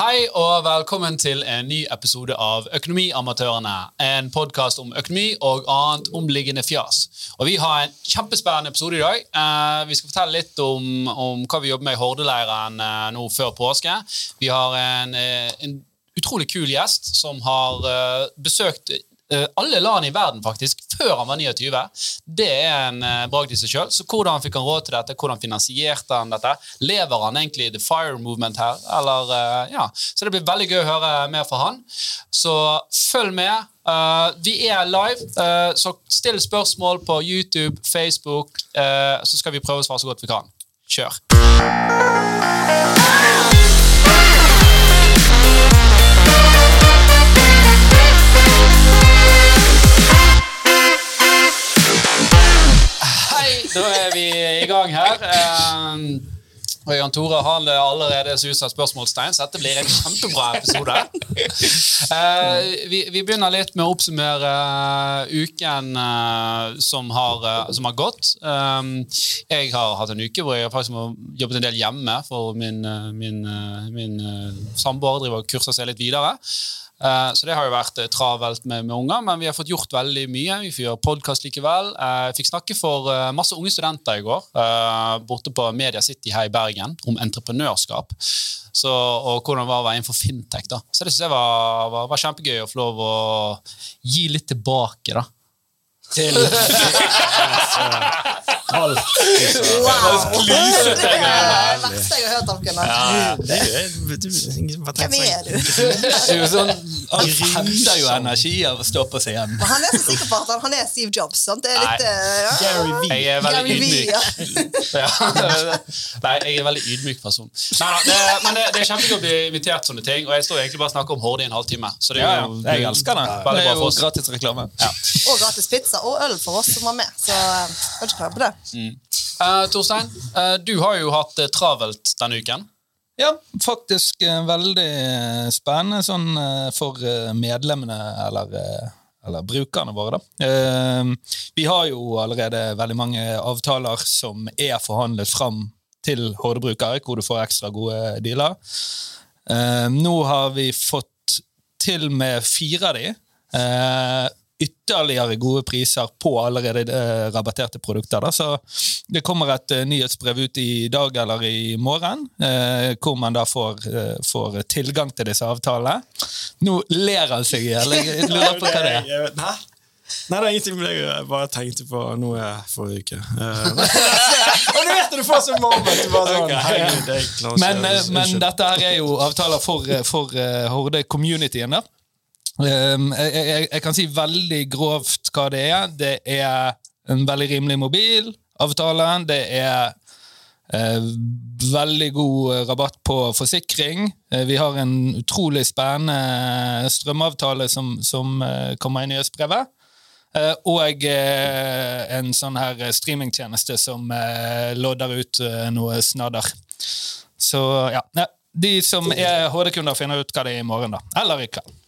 Hei og velkommen til en ny episode av Økonomiamatørene. En podkast om økonomi og annet omliggende fjas. Og Vi har en kjempespennende episode i dag. Eh, vi skal fortelle litt om, om hva vi jobber med i Hordeleiren eh, nå før påske. Vi har en, eh, en utrolig kul gjest som har uh, besøkt alle land i verden faktisk, før han var 29. Det er en uh, bragd i seg sjøl. Så hvordan fikk han råd til dette? Hvordan finansierte han dette? Lever han egentlig i the fire movement her? Eller, eh, ja. Så det blir veldig gøy å høre mer fra han. Så følg med. Uh, vi er live, uh, så still spørsmål på YouTube, Facebook, uh, så skal vi prøve å svare så godt vi kan. Kjør. Da er vi i gang her. Um, og Jan Tore har allerede susa spørsmålstegn, så dette blir en kjempebra episode. Eh, vi, vi begynner litt med å oppsummere eh, uken eh, som, har, eh, som har gått. Um, jeg har hatt en uke hvor jeg faktisk har jobbet en del hjemme, for min, min, min samboer driver og kurser seg litt videre. Eh, Så det har jo vært eh, travelt med, med unger, men vi har fått gjort veldig mye. Vi får gjøre podkast likevel. Eh, Jeg fikk snakke for masse unge studenter i går, borte på Media City her i Bergen, om entreprenørskap. Så, og hvordan det var å være innenfor fintech. da. Så det synes jeg var, var, var kjempegøy å få lov å gi litt tilbake, da. Til Wow! Det er det verste jeg har hørt om Gunnar. Hvem er du? Sånn, Han henter jo energi av å stå på scenen. Han er så sikker på at han, er Steve Jobs. sant? Det er litt eh, ja. Gary V. Jeg er veldig ydmyk. ja. Ja. Nei, jeg er en veldig ydmyk person. Nei, det, men det, det er kjempegøy å bli invitert sånne ting, og jeg står egentlig bare og snakker om Horde i en halvtime. Så det er Ja, jo, jeg elsker det. Veldig bra jo for oss. gratis reklame. Ja. Og gratis pizza og øl for oss som var med. Så eh, kan ikke klage på det. Eh, Torstein, uh, du har jo hatt det travelt denne uken. Ja, faktisk uh, veldig eh, spennende sånn eh, for eh, medlemmene, eller, eh, eller brukerne våre, da. Eh, Vi har jo allerede veldig mange avtaler som er forhandlet fram til Horde-brukere, hvor du får ekstra gode dealer. Eh, Nå har vi fått til med fire av de. Ytterligere gode priser på allerede eh, rabatterte produkter. Da. Så det kommer et eh, nyhetsbrev ut i dag eller i morgen, eh, hvor man da får, får tilgang til disse avtalene. Nå ler han seg i hjel. Jeg lurer på hva det er. Hæ? Nei, det er ingenting med det Jeg bare tenkte på noe forrige uke. Og du vet at du får sånn moment. Du bare sånn, herregud, det er Men, men dette her er jo avtaler for, for Horde-communityen. da. Um, jeg, jeg, jeg kan si veldig grovt hva det er. Det er en veldig rimelig mobilavtale. Det er eh, veldig god eh, rabatt på forsikring. Eh, vi har en utrolig spennende strømavtale som, som eh, kommer i nyhetsbrevet. Og en sånn her streamingtjeneste som lodder ut noe snadder. Så ja. De som er HD-kunder, finner ut hva det er i morgen, da. Eller i kveld.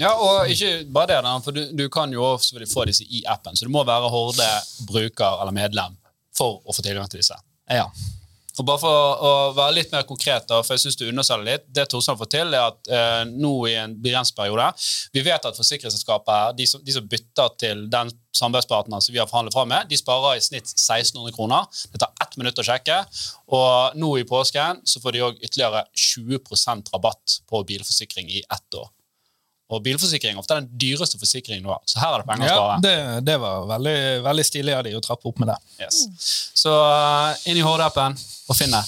Ja, og ikke bare det, for du, du kan jo også få disse i appen, så du må være Horde bruker eller medlem for å få tilgang til disse. Ja. Og bare for å være litt mer konkret, da, for jeg synes du underselger litt, det Torstein får til, er at eh, nå i en begrenset periode Vi vet at forsikringsselskapet de de som bytter til den samarbeidspartneren som vi har forhandlet fram med, de sparer i snitt 1600 kroner. Det tar ett minutt å sjekke. Og nå i påsken så får de òg ytterligere 20% rabatt på bilforsikring i ett år. Og bilforsikring er ofte den dyreste forsikringen du har, så her er det penger å ja det, det var veldig, veldig stilig av de å trappe opp med det. Yes. Så uh, inn i HD-appen og finn det.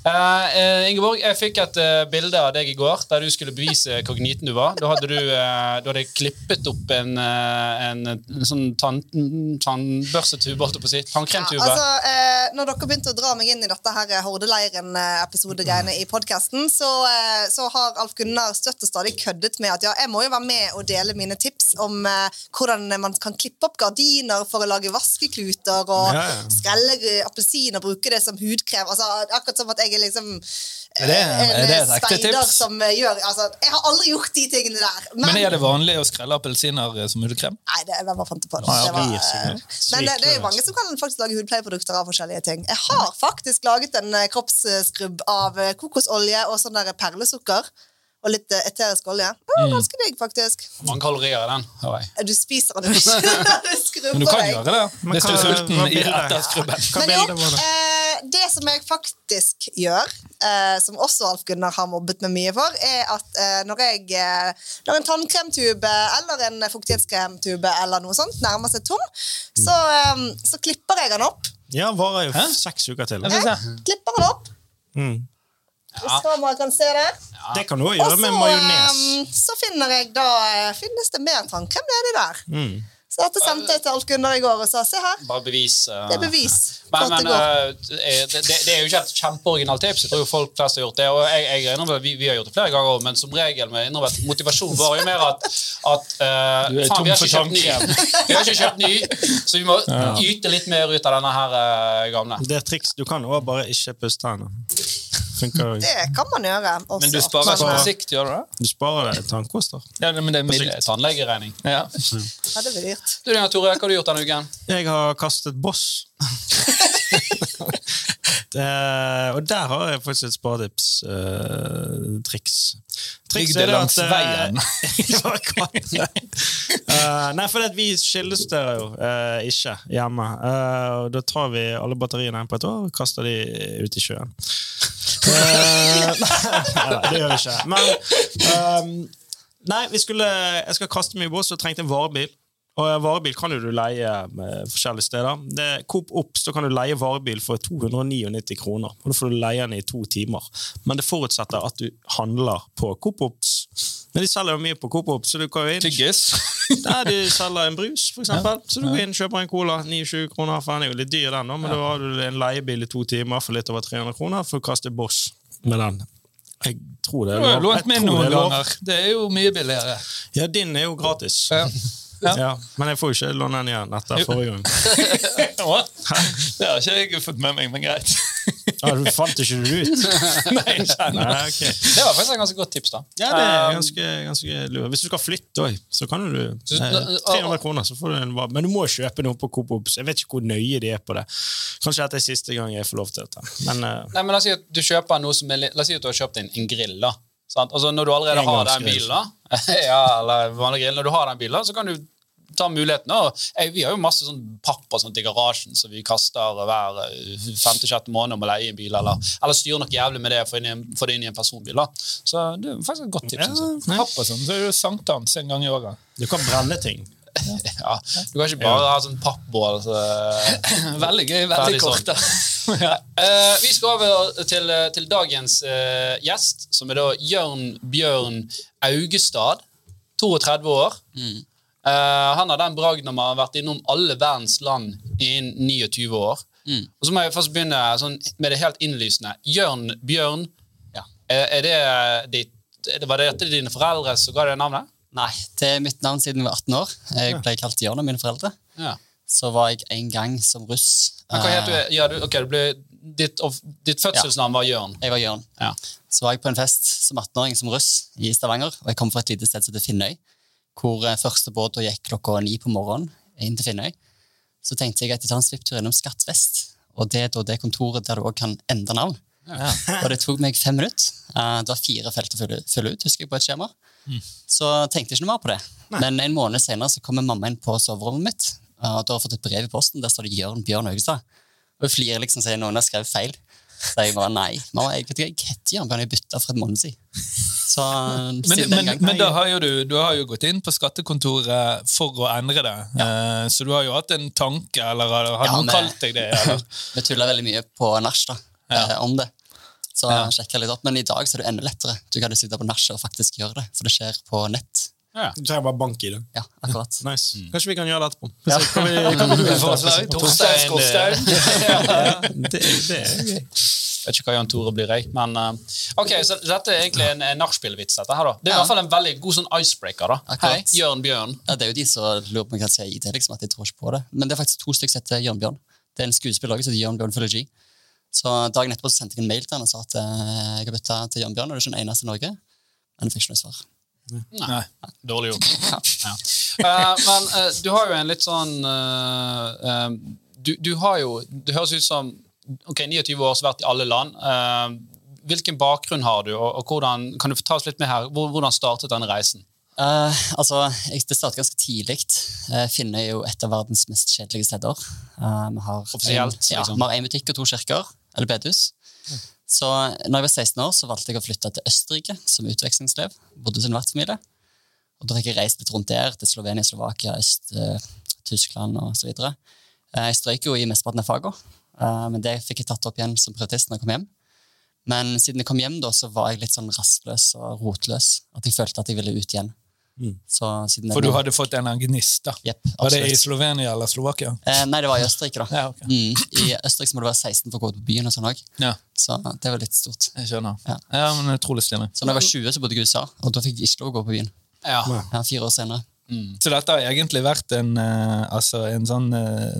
Eh, eh, Ingeborg, jeg fikk et uh, bilde av deg i går der du skulle bevise hvor gniten du var. Da hadde du, uh, du hadde klippet opp en, en, en sånn tann, tannbørstetube, holdt jeg på å si. Tannkremtube. Ja, altså, eh, når dere begynte å dra meg inn i dette her Hordeleiren-episodegreiene i podkasten, så, så har Alf Gunnar støtt og stadig køddet med at ja, jeg må jo være med og dele mine tips om hvordan man kan klippe opp gardiner for å lage vaskekluter, og Ja, skrelle appelsin og bruke det som hudkrem. Altså, akkurat som at jeg er liksom Er det- eh, er det et ekte tips? som eh, gjør altså, Jeg har aldri gjort de tingene der. Men er det vanlig å skrelle appelsiner eh, som hudkrem? Nei, det, hvem fant på det? Ah, ja, det var, blir men det, det er jo mange som kan faktisk lage hudpleieprodukter av forskjellige ting. Jeg har faktisk laget en kroppsskrubb av kokosolje og sånn der perlesukker. Og litt eh, eterisk olje. Oh, ganske digg, faktisk. Mange kalorier i den. hører jeg. Du spiser den jo ikke du skrubber Men du kan deg. gjøre det Men hvis du er sulten i etter skrubben. Men jo, det? eh, det som jeg faktisk gjør, eh, som også Alf Gunnar har mobbet meg mye for, er at eh, når jeg eh, når en tannkremtube eller en fuktighetskremtube eller noe sånt nærmer seg tom, så, eh, så klipper jeg den opp. Ja, varer jo seks uker til. Jeg. Klipper den opp, Mm. Hvis kameraet kan se det. Det kan du òg gjøre så, med majones. eh, så finner jeg da eh, finnes det mer tannkrem nedi der. Mm. Så dette sendte jeg til Alf Gunnar i går og sa se her, Bare bevis. Uh, det er bevis Men, men eh, det, det, det er jo ikke et kjempeoriginalt tips. Jeg tror jo folk flest har gjort det. Og jeg, jeg innrømmer, vi, vi har gjort det flere ganger men som regel med innrømmer motivasjon var jo mer at, at uh, faen, vi har ikke kjøpt ny. Vi har ikke kjøpt ny, så vi må yte litt mer ut av denne her uh, gamle. Det er triks. Du kan òg bare ikke puste hendene. Funker jo. Det kan man gjøre. Også. Men du sparer ikke på sikt, gjør du det? Du sparer tannkoster. Ja, men det er middel, er Tannlegeregning. Ja. Ja, det blir dyrt. Du, Tore, hva har du gjort denne uken? Jeg har kastet boss. det, og der har jeg faktisk et sparetips. Uh, triks. Ligg er det langs at, eh, veien? Ja, Eh, nei, for vi skillestyrer jo uh, ikke hjemme. Uh, da tar vi alle batteriene på et år og kaster de ut i sjøen. Nei, det gjør vi ikke. Men um, Nei, vi skulle, jeg skal kaste meg i bås og trengte en varebil. Og en varebil kan du leie med forskjellige steder. Det, Coop Ops kan du leie varebil for 299 kroner. Og Da får du leie den i to timer. Men det forutsetter at du handler på Coop Ops. Men de selger jo mye på Coop Ops, så du kan jo inn Tyggis. Nei, de selger en brus, for eksempel. Så du går inn og kjøper en cola, 29 kroner, for den er jo litt dyr, den, da, men da har du en leiebil i to timer for litt over 300 kroner for å kaste boss med den. Jeg tror det er lov. lånt min noen er ganger. Det er jo mye billigere. Ja, din er jo gratis. Ja. Ja. Ja, men jeg får jo ikke låne den igjen etter forrige gang. Det har ikke jeg fått med meg, men greit. ah, du fant ikke det ut? Nei, ikke ennå. Nei, ok. Det var faktisk et ganske godt tips. da. Ja, det er Um, ganske, ganske lurt. Hvis du skal flytte òg, så kan du eh, 300 kroner, så får du en Men du må kjøpe noe på Coop Obs. Jeg vet ikke hvor nøye de er på det. Kanskje dette er siste gang jeg får lov til dette. Men uh... Nei, men La oss si at du kjøper noe som er La oss si at du har kjøpt en, en grill. da. Sant? Altså Når du allerede har den bilen, da, ja, eller vanlig grill, når du har den bilen, så kan du ta muligheten. Og, eh, vi har jo masse sånn papp og sånt i garasjen som vi kaster hver eh, femte-sjette måned om å leie en bil, eller, eller styre noe jævlig med det og i en- få det inn i en personbil. da. Så det er faktisk et godt tips. Ja. Papp og sånn, så er det jo sankthans en gang i året. du kan brenne ting. Ja, Du kan ikke bare ha sånn pappbål. Så, Veldig gøy, veldig kort. da. ja. Eh, vi skal over til, til dagens uh, gjest, som er da Jørn Bjørn Augestad. 32 år. Eh, han har den bragden om å ha vært innom alle verdens land innen 29 år. Og så må jeg først begynne sånn, med det helt innlysende. Jørn Bjørn, Ja. er, er det ditt Var det dine foreldre som ga deg navnet? Nei, er mitt navn siden jeg var 18 år. Jeg ble kalt Jørn av mine foreldre. Ja. Så var jeg en gang som russ. Men hva heter du? Eh, Ja, du, okay, du ble, ditt, ditt fødselsnavn var Jørn. Jeg var Jørn. Ja. Så var jeg på en fest som 18-åring som russ i Stavanger. Og jeg kom fra et lite sted som heter Finnøy, hvor eh, første båt gikk klokka ni på morgenen inn til Finnøy. Så tenkte jeg at jeg tar en svipptur innom Skatt vest. Og det er da det kontoret der du òg kan endre navn. Og det tok meg fem minutter. Eh, Det var fire felt å fylle ut, husker jeg, på et skjema. Så tenkte jeg ikke noe mer på det. Men en måned senere så kommer mamma inn på soverommet mitt. Og da har jeg fått et brev i posten. Der står det Jørn Bjørn Haugstad. Og Hun flirer liksom sier noen har skrevet feil. Så jeg bare nei. Mamma, jeg, vet ikke, jeg heter Jørn Bjørn. Jeg bytta for en måned siden. Så Men, men, gang men da har jo du, du har jo gått inn på skattekontoret for å endre det. Eh, så du har jo hatt en tanke, eller har, har Ja, noen kalt deg det? Eller? Vi tuller veldig mye på nach da, Ja. uh, om det. Så Ja. jeg sjekket litt opp, Men i dag så er det enda lettere. Du kan sitte på nachspiel og faktisk gjøre det, for det skjer på nett. Ja. Du trenger bare bank i det. Ja, akkurat. Nice. Kanskje vi kan gjøre det etterpå. Ja. Kan vi, kan vi, Vi. Torstein, Skorstein. det, det er gøy. vet ikke hva Jan Tore blir, jeg. Men, eh, ok, så dette er egentlig en, en nachspielvits. dette her da. Det er i hvert fall en veldig god sånn icebreaker. da. Akkurat. Hei, Jørn Bjørn. Ja, det er jo de som lurer på om jeg kan si IT, liksom, at jeg tror ikke på det. Men det er faktisk to stykker som heter Jørn Bjørn. Det er en skuespiller som heter Jørn Bjørn Philology. Så dagen etterpå så sendte jeg en mail til han og sa at eh, jeg har bytta til Jan Bjørn, og det er ikke den eneste i Norge. Men jeg fikk ikke noe svar. Nei, dårlig jobb. Ja. Uh, men uh, du har jo en litt sånn uh, eh, du, du har jo Det høres ut som ok, 29 år, så vært i alle land. eh, hvilken bakgrunn har du, og, og hvordan, kan du ta oss litt med her? Hvordan startet denne reisen? Eh, altså, jeg, Det startet ganske tidlig. Uh, Finnøy er jo et av verdens mest kjedelige steder. Eh, vi har Offisielt, en, ja, liksom. vi har én butikk og to kirker, eller bedehus. Så når jeg var 16 år, så valgte jeg å flytte til Østerrike som utvekslingselev. Bodde hos en vertsfamilie. Og Da fikk jeg reist litt rundt der, til Slovenia, Slovakia, Øst, eh, Tyskland osv. Uh, jeg strøyk jo i mesteparten av fagene, eh, men det fikk jeg tatt opp igjen som privatist når jeg kom hjem. Men siden jeg kom hjem, da, så var jeg litt sånn rastløs og rotløs. At jeg følte at jeg ville ut igjen. Så siden For du hadde fått en gnist, da. Yep, Var det i. Slovenia eller Slovakia? Eh, nei, det var i Østerrike, da. Ja, okay. mm, I Østerrike så må du være 16 for å gå ut på byen og sånn også. Ja, Så det var litt stort. jeg skjønner. Ja. Ja, men utrolig stilig. Så når jeg var 20, så bodde jeg i USA, og da fikk jeg ikke lov å gå på byen. Ja. Ja, fire år senere. Så dette har egentlig vært en, uh, altså en sånn uh,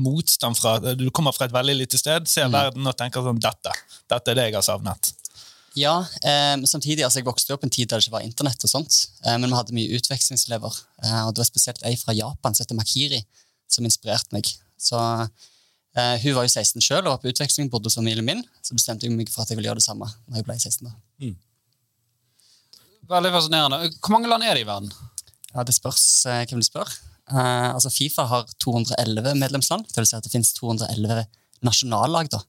motstand fra Du kommer fra et veldig lite sted, ser verden og tenker sånn Dette dette er det jeg har savnet. Ja, eh, men samtidig, altså jeg vokste opp en tid der det ikke var internett og sånt, eh, men vi hadde mye utvekslingselever, eh, og det var spesielt ei fra Japan som heter Makiri, som inspirerte meg. Så eh, hun var jo 16 selv og var på utveksling, bodde hos familien min, så bestemte jeg meg for at jeg ville gjøre det samme når jeg ble 16 da. Veldig fascinerende. Hvor mange land er det i verden? Ja, det spørs eh, hvem du spør. Eh, altså Fifa har 211 medlemsland, det vil si at det finnes 211 nasjonallag da.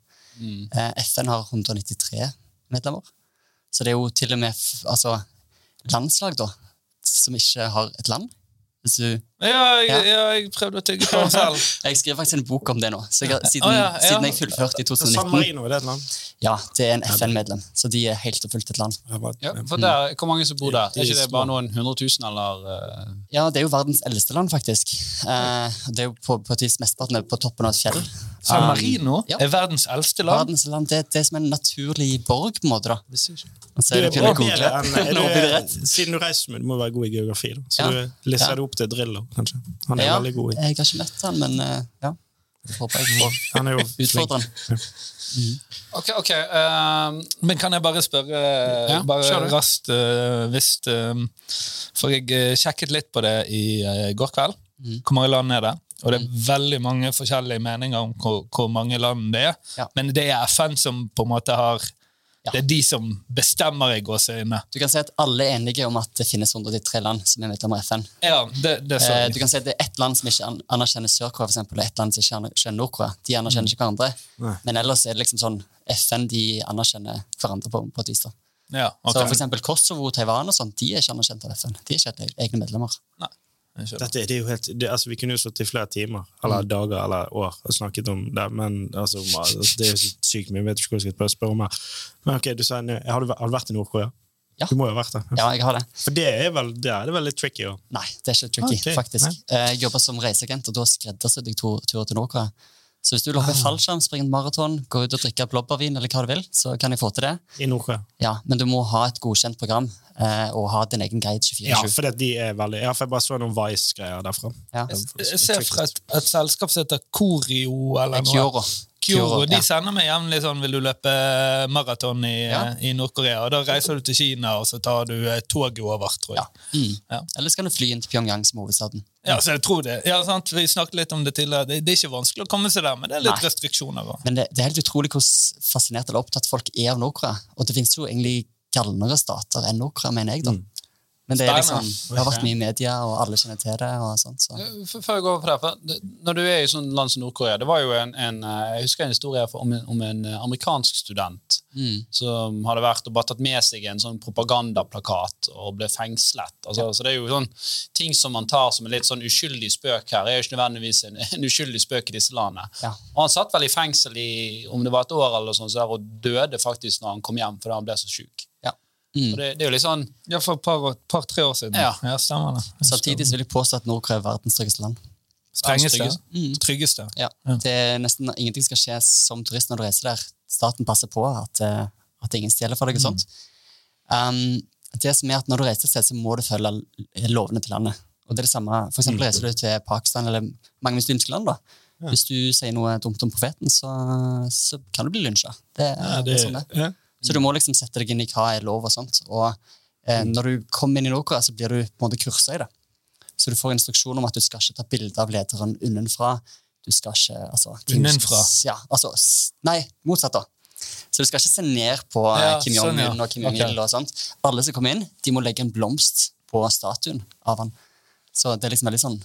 Eh, FN har 193 medlemmer. Så det er jo til og med altså, landslag da, som ikke har et land. Hvis du, Ja, jeg, Ja. ja, jeg prøvde å tygge på den selv. jeg skriver faktisk en bok om det nå, så jeg, siden, ah, ja, ja. siden jeg fullførte i San 2019. Marino, er det et land? Ja, det er en FN-medlem, så de er helt og fullt et land. Ja, hva- Ja, for der, Hvor mange som bor der? Er ikke det bare noen hundre tusen, eller? eh? Ja, det er jo verdens eldste land, faktisk. Eh, det er jo på, på et vis mesteparten er på toppen av et fjell. San Um, Marino ja. er verdens eldste land. Verdens land, det, det er som en naturlig borg, på en måte. da. Det så Du er er det å google. bedre enn er det Siden du reiser med, du må være god i geografi. Da. Så Ja. du lister Ja. det opp til Drillo, kanskje. Han er Ja, veldig god i jeg har ikke møtt han, men uh, ja. Jeg håper jeg får Han er jo utfordre han. Ok, ok. Uh, Men kan jeg bare spørre Ja, bare raskt uh, hvis eh, For jeg eh, sjekket litt på det i går kveld. Mm. Hvor mange land er det? Og det er veldig mange forskjellige meninger om hvor, hvor mange land det er. Ja. Men det er FN som på en måte har Ja. Det er de som bestemmer i gåseøynene. Du kan si at alle er enige om at det finnes 193 land som er medlemmer av FN. Ja, det, det er Eh, du kan si at Det er ett land som ikke anerkjenner Sør-Korea, og ett land som ikke anerkjenner Nord-Korea. De anerkjenner ikke hverandre. Nei. Men ellers er det liksom sånn FN de anerkjenner hverandre på, på et vis. da. Ja, okay. Så for eksempel Kosovo, Taiwan og sånt, de er ikke anerkjent av FN. De er ikke egne medlemmer. Skjønner. Dette, det helt, det, altså, vi kunne jo stått i flere timer Mm. eller dager eller år og snakket om det, men altså, altså, det er jo sykt mye. Jeg vet ikke hva jeg skal spørre om her. Men ok, du sa, har, du, har du vært i Nord-Korea? Ja. Du må jo ha vært der. Ja, jeg har det. For det er vel, det er det vel litt tricky. også. Nei, det er ikke tricky, okay. faktisk. nei. Eh, Jeg jobber som reiseagent, og da skreddersydde jeg to turer til Nord-Korea. Så hvis du vil hoppe Ah. fallskjerm, springe en maraton, gå ut og drikke blåbærvin, eller hva du vil, så kan jeg få til det. I Nord-Korea. Ja, Men du må ha et godkjent program eh, og ha din egen guide 24-7. Ja, for det, de er veldig Ja, for jeg bare så noen Vice-greier derfra. Ja. Jeg ser fra et, et selskap som heter Corio eller noe. Kyoro, De sender meg jevnlig sånn 'Vil du løpe maraton i, Ja. i Nord-Korea?' Da reiser du til Kina, og så tar du eh, toget over, tror jeg. Ja. Mm. Ja. Eller så kan du fly inn til Pyongyang som hovedstaden. Ja, så jeg tror det. Ja, sant? Vi snakket litt om det tidligere. Det, det er ikke vanskelig å komme seg der, men det er litt Nei. restriksjoner. også. Men det, det er helt utrolig hvor fascinert eller opptatt folk er av Nord-Korea. Og det finnes jo egentlig galnere stater enn Nord-Korea, mener jeg. da. Men det, liksom, det har vært mye i media, og alle kjenner til det. og sånt. Så. Før jeg går over på det, Når du er i sånn land som Nord-Korea Det var jo en, en eh, Jeg husker en historie om en, om en eh, amerikansk student Mm. som hadde vært og bare tatt med seg en sånn propagandaplakat og ble fengslet. Altså, Så det er jo sånn ting som man tar som en litt sånn uskyldig spøk her, er jo ikke nødvendigvis en, en uskyldig spøk i disse landene. Ja. Og han satt vel i fengsel i om det var et år eller sånn, så der, og døde faktisk når han kom hjem fordi han ble så sjuk. Ja. Mm. Det, det er jo litt sånn Ja, for et par, par-tre år siden. Ja. stemmer det. Samtidig vil jeg påstå at Nord-Korea er verdens tryggeste land. Strengeste. tryggeste. Mm. Tryggeste. Ja. Det er nesten Ingenting skal skje som turist når du reiser der. Staten passer på at, eh, at ingen stjeler for deg. og sånt. Um, det som er at Når du reiser et sted, så må du følge lovene til landet. Og det er det samme, for eksempel Reiser du til Pakistan eller mange muslimske land, da. hvis du sier noe dumt om profeten, så, så kan du bli lynsja. Det, er- Ja, det er sånn det. er. ja. Så du må liksom sette deg inn i hva er lov og sånt. Og eh, når du kommer inn i Nord-Korea, så blir du på en måte kursa i det. Så du får instruksjon om at du skal ikke ta bilde av lederen unnenfra. Du skal ikke altså, Unnenfra? Ja, altså, nei, motsatt da. Så du skal ikke se ned på eh, Ja, Kim sånn, Jong-un ja. og Kim Jong-il. Okay. og sånt. Alle som kommer inn, de må legge en blomst på statuen av han. Så det er liksom veldig sånn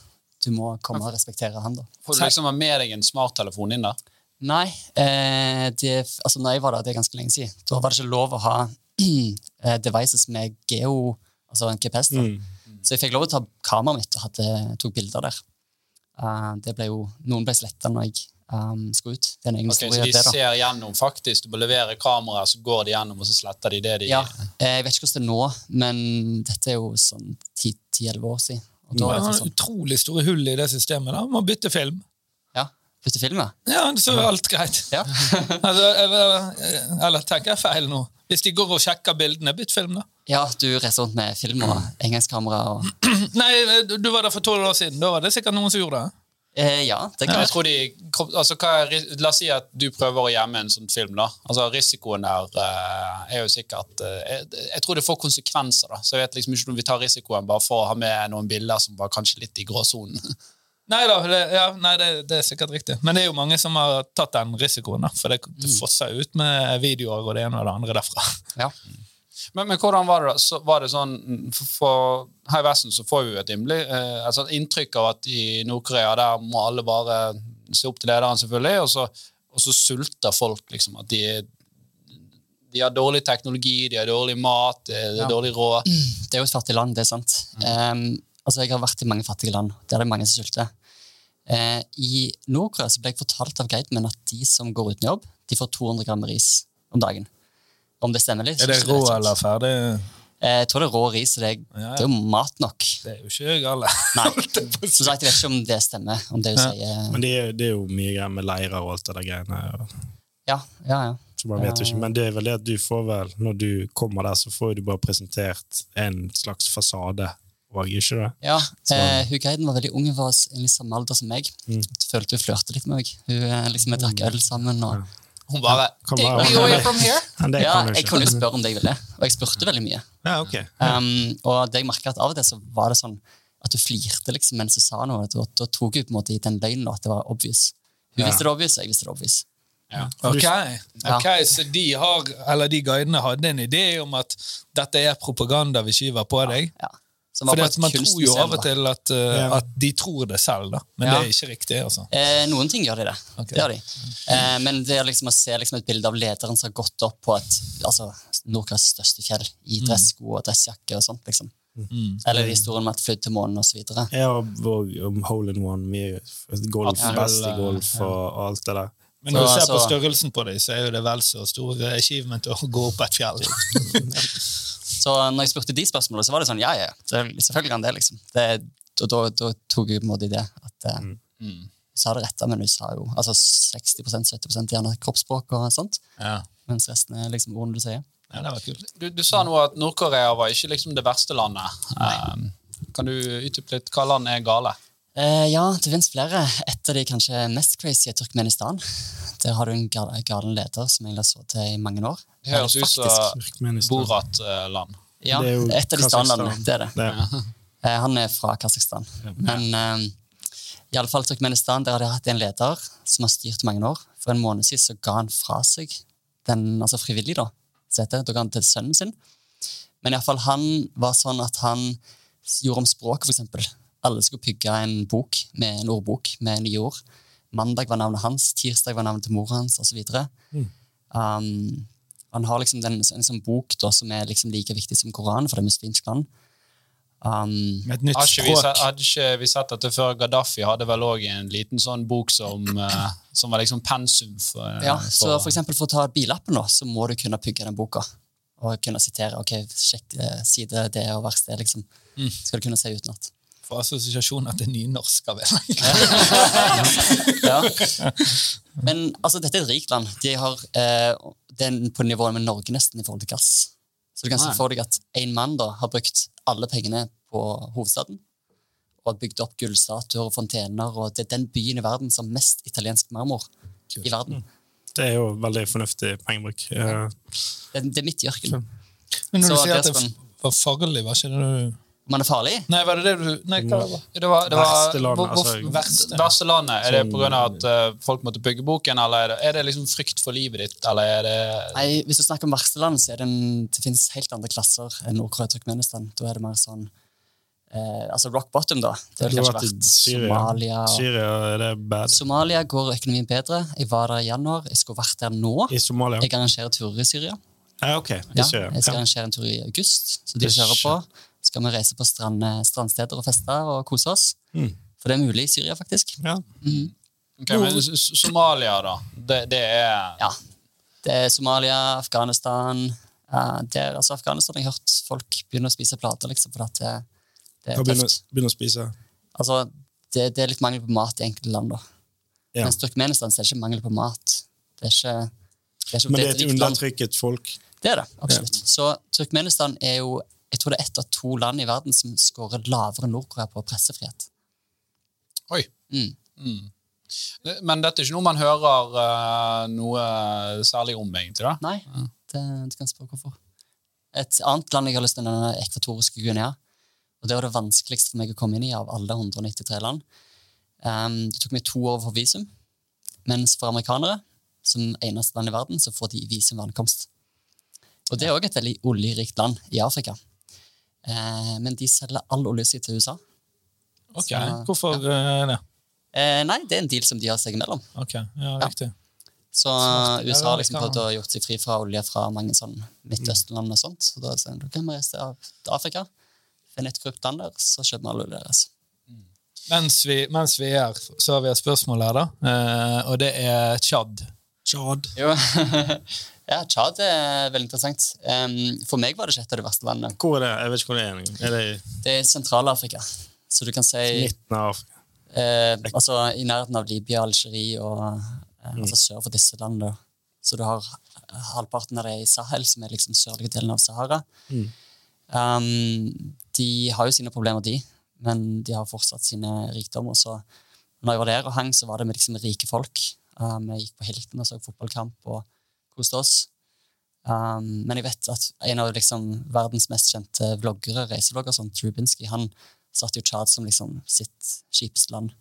Du må komme og respektere han, da. Får du liksom ha med deg en smarttelefon inn der? Nei, eh, det, altså når jeg var der, det er ganske lenge siden, da var det ikke lov å ha eh, devices med geo, altså en GPS. Da. Så jeg fikk lov å ta kameraet mitt og hadde, tok bilder der. Uh, det ble jo, noen ble sletta når jeg um, skulle ut. Det er en egen Ok, så de det ser gjennom faktisk, du må levere kameraet, så går de gjennom, og så sletter de det de Ja, eh, jeg vet ikke hvordan det er nå, men dette er jo sånn 10-11 år siden. Og da Det har sånn, utrolig store hull i det systemet. da. Må bytte film. Bytte film, da? Ja, så er alt greit. ja. Altså, eller, eller tenker jeg feil nå? Hvis de går og sjekker bildene, bytt film, da. Ja, du reiser rundt med film og engangskamera og Nei, du var der for tolv år siden. Da var det sikkert noen som gjorde det. eh, Ja, det kan Jeg tror de, altså, er, La oss si at du prøver å gjemme en sånn film. da. Altså, Risikoen der eh, er jo sikkert eh, jeg, jeg tror det får konsekvenser. da. Så jeg vet liksom ikke om vi tar risikoen bare for å ha med noen bilder som var kanskje litt i gråsonen. Nei da, det, ja, nei, det, det er sikkert riktig. Men det er jo mange som har tatt den risikoen. da, For det, det fosser ut med videoer og det ene og det andre derfra. Ja. Men, men hvordan var det da? Så var det sånn, for, for Her i Vesten så får vi jo et rimelig eh, et sånt inntrykk av at i Nord-Korea der må alle bare se opp til lederen, selvfølgelig, og så, og så sulter folk, liksom. At de, de har dårlig teknologi, de har dårlig mat, det er Ja. dårlig råd. Det er jo et fattig land, det er sant. Em, altså, jeg har vært i mange fattige land. Der er det mange som sulter. Eh, I Nord-Korea så ble jeg fortalt av guiden min at de som går uten jobb, de får 200 gram ris om dagen. Om det stemmer litt? Er det rå eller ferdig? Eh, Jeg tror det er rå ris, så det er, Ja, ja. det er jo mat nok. Det er jo ikke galt. Nei, så sagt, jeg vet ikke om det stemmer. Om det Ja. sier Men det er, det er jo mye greier med leirer og alt det der greiene. og- Ja, ja, ja. Så man vet jo ikke, Men det er vel det at du får vel, når du kommer der, så får du bare presentert en slags fasade. Og ikke det? ja. Eh, hun guiden var veldig ung, hun var i samme alder som meg. Mm. Jeg følte hun flørte litt med meg. Hun, eh, liksom, Vi drakk øl sammen. og... Hun bare Take me away from here! Ja, jeg kunne jo spørre om det jeg ville, og jeg spurte veldig mye. Ja, ok. Um, og det jeg at av og til så var det sånn at hun flirte liksom mens hun sa noe. Da, da tok hun på en måte i den løgnen at det var obvious. Hun Ja. visste det obvious, og jeg visste det obvious. Ok, Okay. ok, Så de har, eller de guidene hadde en idé om at dette er propaganda vi skyver på deg? Ja. Som var For på et Man tror jo av og til at, uh, Ja. at de tror det selv, da. men Ja. det er ikke riktig. altså. Eh, noen ting gjør de det. Okay. det gjør de. Eh, men det er liksom å se liksom et bilde av lederen som har gått opp på et altså, Nordkoreas største fjell i dressko og dressjakke og sånt. liksom. Mm. Eller historien om at flydd til månen osv. Ja, og, um, hole in one, mye golf, Ja. best i golf og, og alt det der. Men når du Så- ser på størrelsen på dem, så er jo det vel så stor achievement å gå opp et fjell. Så når jeg spurte de spørsmålene, så var det sånn ja, ja, det- selvfølgelig kan det, liksom. Det, og da, da tok jeg på en måte i det at eh, Mm. Hun har det rette, men hun sa jo altså 60-70% gjerne kroppsspråk og sånt. Ja. Mens resten er liksom ordene du sier. ja, det var kult. Du, du sa nå at Nord-Korea var ikke liksom det verste landet. Um, kan du utdype litt hva land er gale? Eh, ja, det finnes flere. Et av de kanskje mest crazy er Turkmenistan. Der har du en gal galen leder som egentlig har sittet i mange år. Det høres ut som Borat-land. Ja, et av de stanlandene. Det er det. Det. Eh, han er fra Kasakhstan. Men eh, i alle fall Turkmenistan, der har de hatt en leder som har styrt i mange år. For en måned siden så ga han fra seg den, altså frivillig, da. Så heter det, da ga han til sønnen sin. Men i alle fall, han var sånn at han gjorde om språket, for eksempel. Alle skulle pugge en bok med en ordbok med nye ord. Mandag var navnet hans, tirsdag var navnet til mor hans, osv. Um, han har liksom den, en sånn bok da, som er liksom like viktig som Koranen, for det er muslimsk land. Um, Med et nytt Har ikke, vi, språk. hadde ikke vi sett at før Gaddafi hadde vel òg en liten sånn bok som, uh, som var liksom pensum for, Ja, så for eksempel for å ta billappen nå, så må du kunne pugge den boka. Og kunne sitere ok, sjekk eh, side det og vers det, liksom. Skal du kunne se utenat. For assosiasjoner til nynorsk. av en. Ja. Men altså, dette er et rikt land. De har eh, den på nivå med Norge nesten i forhold til gass. Så du kan se for deg at en mann da har brukt alle pengene på hovedstaden og har bygd opp gullstatuer og fontener, og det er den byen i verden som har mest italiensk marmor i verden. det er jo veldig fornuftig pengebruk. Ja. Det, det er midt i ørkenen. Men når Så du sier at det var farlig, var ikke det du Om han er farlig? Nei, var det det du Nei, hva var det? Var, det var, Verste landet, hvor- hvor- altså- verste. verste. Er det Sånn- pga. at uh, folk måtte bygge boken, eller er det, er det liksom frykt for livet ditt, eller er det Nei, Hvis du snakker om versteland, så er det, en, det finnes helt andre klasser enn Nord-Korea og Turkmenistan. Da er det mer sånn eh, Altså rock bottom, da. Det har kanskje vært i Syria. Somalia. og- Syria, er det bad? Somalia går økonomien bedre. Jeg var der i januar. Jeg skulle vært der nå. I Somalia? Jeg arrangerer turer i Syria. Ah, ok. I Ja, jeg skal Ja. arrangere en tur i august, så de kjører på. Skal vi reise på strand, strandsteder og feste og kose oss. Mm. For det er mulig i Syria, faktisk. Ja. Mm. Okay, men Somalia, da? Det, det er Ja. Det er Somalia, Afghanistan uh, det er, altså Afghanistan har jeg hørt folk begynne å spise plater, liksom, for at det, det er begynner, tøft. begynner å spise. Altså, det, det er litt mangel på mat i enkelte land, da. Ja. Mens Turkmenistan så er det ikke mangel på mat. Det er ikke, det er ikke Men det er et undertrykket folk. Det er det, absolutt. Så Turkmenistan er jo jeg tror det er ett av to land i verden som scorer lavere enn Nord-Korea på pressefrihet. Oi. Mm. Men dette er ikke noe man hører uh, noe særlig om, egentlig? da? Nei, det, du kan spørre hvorfor. Et annet land jeg har lyst til å nevne, er ekvatoriske Guinea. Og Det var det vanskeligste for meg å komme inn i av alle 193 land. Um, det tok meg to år få visum, mens for amerikanere, som eneste land i verden, så får de visum ved ankomst. Og Det er òg et veldig oljerikt land i Afrika. Eh, men de selger all oljen sin til USA. Ok, Så- Hvorfor eh, det? Eh, nei, det er en deal som de har seg imellom. Ok, ja, riktig. Så Smart. USA har liksom prøvd å gjort seg fri fra olje fra mange sånn Midtøsten-land og sånt. Så da er sånn, da kan vi reise til Afrika, finne et korrupt land der, så kjøper vi all olja deres. Mens vi, mens vi er her, så har vi et spørsmål her, da. Eh, og det er Tsjad. Chad. Ja, Tsjad er veldig interessant. Um, for meg var det ikke et av de verste landene. Hvor er det? Jeg vet ikke hvor det er. Er det Det er Sentral-Afrika. Så du kan si midten av Afrika? eh, altså i nærheten av Libya, Algerie og eh, altså sør for disse landene. Så du har halvparten av det i Sahel, som er liksom sørlige delen av Sahara. Um, de har jo sine problemer, de, men de har fortsatt sine rikdommer. Så når jeg var der og hang, så var det med liksom rike folk. Um, gikk på Hilton og så fotballkamp og koste oss. Um, men jeg vet at en av liksom verdens mest kjente vloggere, reiselogger, sånn Trubinski, han satte jo Tsjad som liksom sitt skipsland.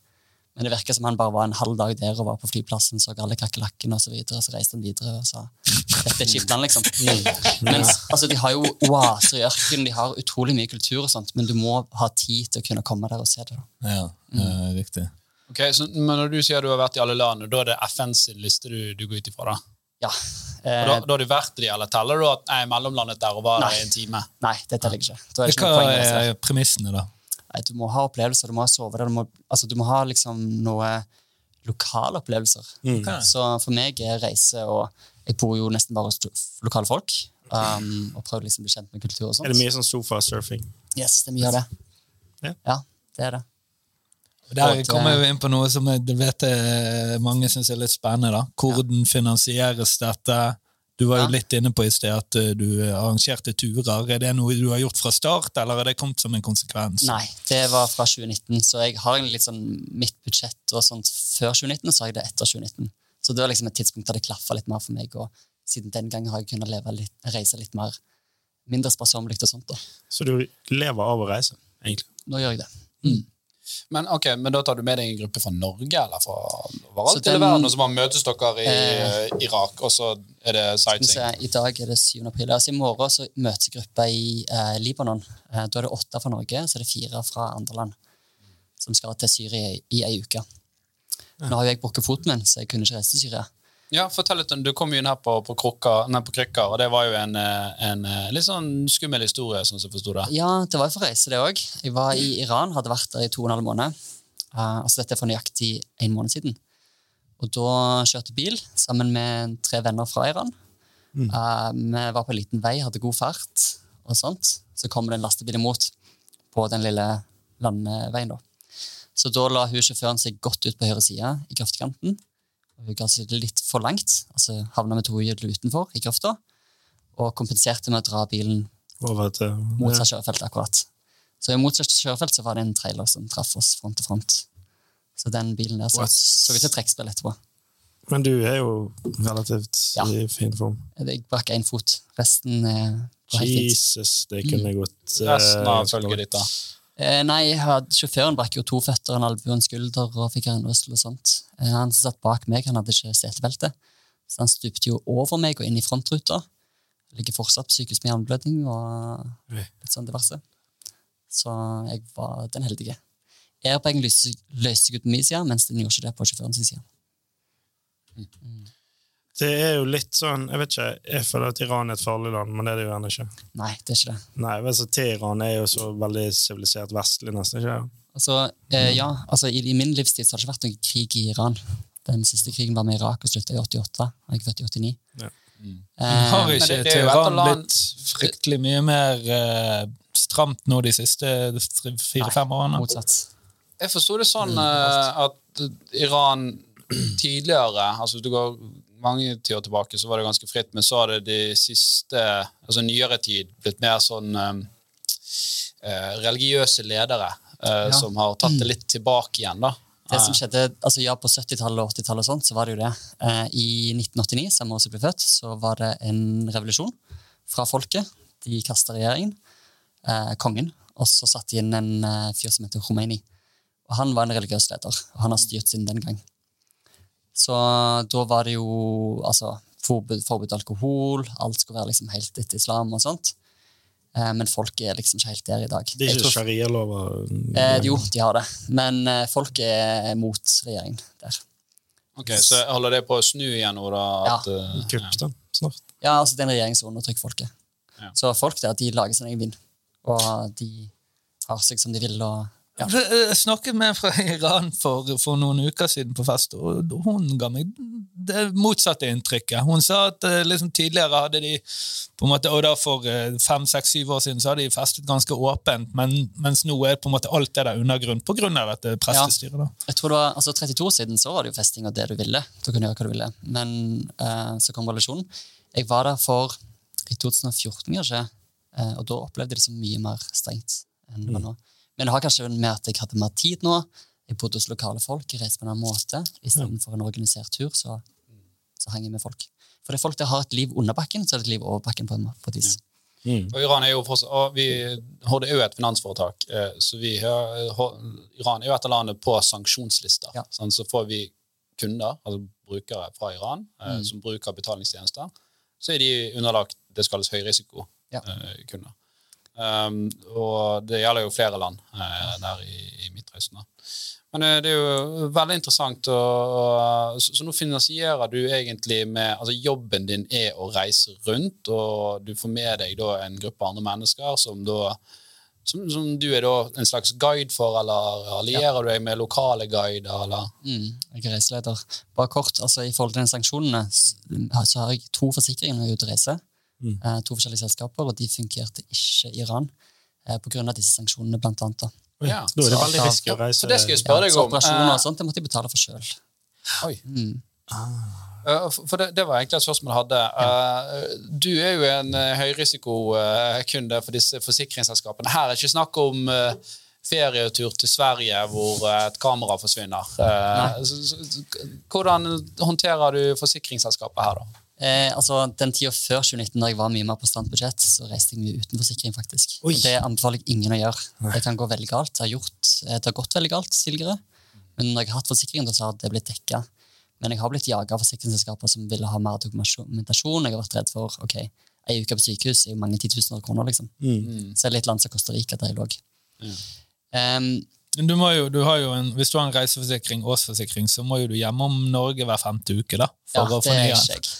Men det virker som han bare var en halv dag der og var på flyplassen, så alle kakerlakkene og så videre, så reiste han videre og sa dette er Skipland, liksom. Mens, altså, de har jo oaser i ørkenen, de har utrolig mye kultur og sånt, men du må ha tid til å kunne komme der og se det. da. Ja, er riktig. Ok, så, Men når du sier du har vært i alle land, da er det FNs liste du, du går ut ifra? da? Ja. Og Eh, da, da har du vært i de, eller teller du at nei, mellomlandet der og var Nei. i en time? nei, det teller jeg ikke. Da er det ikke Hva poeng. i å reise der. er premissene, da? Nei, du må ha opplevelser, du må ha sove der, du må, altså, du må ha liksom noe lokale opplevelser. Ok. Så for meg er reise og Jeg bor jo nesten bare hos lokale folk. Um, og prøver liksom å bli kjent med kultur og sånt. Er det mye sånn sofasurfing? Yes, det er mye av det. Ja. Ja, det er det. Der Og, kommer eh, vi inn på noe som jeg vet jeg, mange syns er litt spennende. da. Hvordan finansieres dette? Du var jo Ja. litt inne på i sted at eh, du arrangerte turer. Er det noe du har gjort fra start, eller er det kommet som en konsekvens? Nei, det var fra 2019, så jeg har egentlig litt sånn mitt budsjett og sånt før 2019, og så har jeg det etter 2019. Så det var liksom et tidspunkt der det klaffa litt mer for meg, og siden den gangen har jeg kunnet leve litt, reise litt mer mindre sparsommelig og sånt. da. Så du lever av å reise, egentlig? Nå gjør jeg det. Men ok, men da tar du med deg en gruppe fra Norge eller fra overalt i hele verden, og så bare møtes dere i Eh, eh, Irak, og så er det sightseeing? I dag er det 7. april. Altså I morgen så møtes gruppa i eh, Libanon. Eh, da er det åtte fra Norge, så er det fire fra andre land. Som skal til Syria i, i ei uke. Nå har jo jeg brukket foten min, så jeg kunne ikke reise til Syria. Ja, fortell litt om, Du kom jo inn her på, på, krukka, nei, på krykka, og det var jo en, eh, en eh, litt sånn skummel historie, sånn som jeg forstod det. Ja, det var jo for reise, det òg. Jeg var i Iran, hadde vært der i to og en halv måned. Uh, altså Dette er for nøyaktig en måned siden. Og da kjørte bil sammen med tre venner fra Iran. Eh, vi var på en liten vei, hadde god fart og sånt. Så kom det en lastebil imot på den lille landeveien. da. Så da la hun sjåføren seg godt ut på høyre side i grøftekanten. Hun ga seg litt for langt, altså havna med to hjul utenfor i grøfta. Og kompenserte med å dra bilen Over til motsatt kjørefelt akkurat. Så i motsatt kjørefelt så var det en trailer som traff oss front til front. Så den bilen der så, What? så ut til trekkspill etterpå. Men du er jo relativt Ja. i fin form. Jeg brakk én fot. Resten er eh. Jesus, det kunne gått eh, Resten av ganske følget ditt, da. Eh, nei, jeg hadde- sjåføren brakk jo to føtter, en albue og en skulder og fikk hjernerystel og sånt. Eh, han som satt bak meg, han hadde ikke setebelte, så han stupte jo over meg og inn i frontruta. Ligger fortsatt på sykehus med hjerneblødning og litt sånn diverse. Så jeg var den heldige. Airbagen løste seg ut på min side, mens den gjorde ikke det på sjåførens side. Det er jo litt sånn Jeg vet ikke, jeg føler at Iran er et farlig land, men det er det jo gjerne ikke. Nei, det er ikke det. Nei, vet du, Teheran er jo så veldig sivilisert vestlig, nesten. ikke det? Altså, eh, ja, altså i, I min livstid så har det ikke vært noen krig i Iran. Den siste krigen var med Irak og slutta i 88. og Jeg er født i 89. Ja. Eh, Har ikke er Teheran blitt fryktelig mye mer eh, stramt nå de siste fire-fem årene? motsatt. Jeg forsto det sånn eh, at Iran tidligere, altså du går mange tider tilbake, så var det ganske fritt, men så har det de siste, altså nyere tid, blitt mer sånn eh, eh, religiøse ledere eh, Ja. som har tatt det litt tilbake igjen, da. Det som skjedde, altså ja, På 70-tallet og 80-tallet og sånt, så var det jo det. Eh, I 1989, samme år som jeg ble født, så var det en revolusjon fra folket. De kasta regjeringen, eh, kongen, og så satte de inn en eh, fyr som heter Khomeini. Og Han var en religiøs leder, og han har styrt siden den gang. Så da var det jo altså, forbud, forbud alkohol, alt skulle være liksom helt etter islam og sånt. Eh, men folk er liksom ikke helt der i dag. Det er ikke sharialover? Eh, jo, de har det. Men eh, folk er mot regjeringen der. Ok, Så holder det på å snu igjen nå, da? At, eh, Kupp, da. Snart. Ja, altså det er en regjering som undertrykker folket. Ja. Så folk der, de lager sin egen vind. Og de har seg som de vil. og ja. Jeg snakket med en fra Iran for, for noen uker siden på fest, og hun ga meg det motsatte inntrykket. Hun sa at eh, liksom, tidligere hadde de på en måte, og da For eh, fem, seks, syv år siden så hadde de festet ganske åpent, men, mens nå er på en måte alt det der undergrunn pga. dette prestestyret. da. Jeg tror det var, altså 32 år siden så var det jo festing og det du ville. Du kunne gjøre hva du ville. Men uh, så kom relasjonen. Jeg var der for i 2014, kanskje, uh, og da opplevde jeg det som mye mer strengt enn det var nå. Men det har kanskje med at jeg hadde mer tid nå. Jeg bodde hos lokale folk, jeg reiste på en annen måte. Istedenfor en organisert tur, så, så hang jeg med folk. For det er folk der har et liv under bakken, så er det et liv over bakken på, en, måte. på et vis. Mm. Og Iran er jo fortsatt, og vi, Horde er jo et finansforetak, eh, så vi Iran er jo et av landene på sanksjonslister. Ja. Sånn, så får vi kunder, altså brukere fra Iran, eh, Mm. som bruker betalingstjenester, så er de underlagt det som kalles Ja. Um, og det gjelder jo flere land uh, der i, i Midtøsten. Men uh, det er jo veldig interessant. Og, så, så nå finansierer du egentlig med altså Jobben din er å reise rundt, og du får med deg da en gruppe andre mennesker som da som, som du er da en slags guide for, eller allierer du deg med lokale guider, eller? Mm, jeg er reiseleder. Bare kort, altså I forhold til den sanksjonene så har jeg to forsikringer når jeg er ute og reiser. Mm. Eh, to forskjellige selskaper, og de fungerte ikke i Iran pga. på grunn av disse sanksjonene, blant annet. Da. Ja. Da er det veldig risiko risky å reise. Så det skal jeg spørre deg så operasjoner Eh, og sånt, det måtte jeg betale for sjøl. Mm. Eh, For det, det var egentlig et spørsmål jeg hadde. Ja. Du er jo en eh, høyrisikokunde for disse forsikringsselskapene. Her er det ikke snakk om eh, ferietur til Sverige hvor eh, et kamera forsvinner. Eh, så- Hvordan håndterer du forsikringsselskapet her, da? Eh, altså, Den tida før 2019, da jeg var mye mer på stramt budsjett, så reiste jeg mye uten forsikring. faktisk. Oi. Det anbefaler jeg ingen å gjøre. Det kan gå veldig galt. Det har, gjort, eh, det har gått veldig galt tidligere. Men når jeg har hatt forsikring, så har det blitt dekka. Men jeg har blitt jaga av forsikringsselskaper som ville ha mer dokumentasjon. Jeg har vært redd for ok, ei uke på sykehus er jo mange titusener kroner. liksom. Mm. Så er det litt land som Costa Rica der jeg lå. Em, Men Du må jo, du har jo en, hvis du har en reiseforsikring, årsforsikring, så må jo du hjemom Norge hver femte uke. da, ja, for å det er fornye ikke jeg.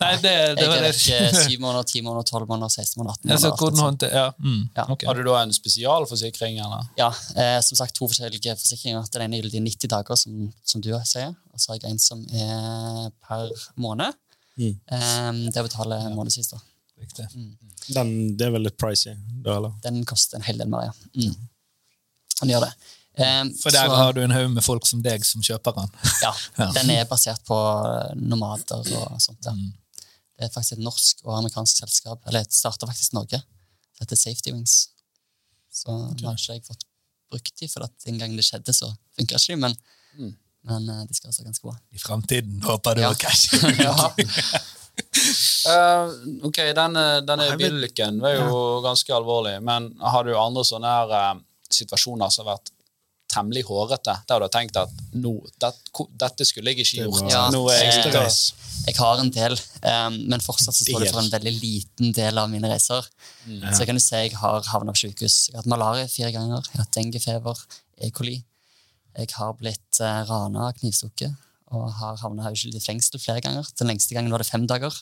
Nei, det, det Jeg var er ikke syv måneder, ti måneder, tolv måneder, 16 måneder, 18 Ja, så måneder. alt hvordan håndte, ja, mm, Ja. Okay. Har du da en spesialforsikring, eller? Ja, eh, som sagt to forskjellige forsikringer. Den ene gjelder i 90 dager, som, som du sier. Og så har jeg en som er per måned. Mm. Eh, det betaler månedsvis. da. Riktig. Den, det er vel litt pricy, da, eller? Den koster en hel del mer, ja. Mm. Den gjør det. Eh, For der så- har du en haug med folk som deg som kjøper den. Ja, Ja. den er basert på nomader og sånt. Ja. Mm. Det er faktisk et norsk og amerikansk selskap, eller det starter faktisk i Norge. Det heter Safety Wings. Så nå har ikke jeg fått brukt de, for at den gangen det skjedde, så funka ikke de, men, Mm. men eh, de skal altså ganske bra. I fremtiden håper du Ja. å uh. Eh, ok, denne, denne Jeg vet- bilulykken var jo ganske alvorlig, men har du andre sånne her, uh, situasjoner som har vært temmelig hårete, der du har tenkt at no, det, dette skulle jeg ikke gjort. Ja, er jeg eh, Jeg har en del, um, men fortsatt så står det for en veldig liten del av mine reiser. Så jeg kan jo si jeg har havnet på sykehus. Jeg har hatt malaria fire ganger, jeg har hatt denguefeber, E. coli. Jeg har blitt uh, rana, knivstukket, og har havnet uskyldig i fengsel flere ganger. Den lengste gangen var det fem dager.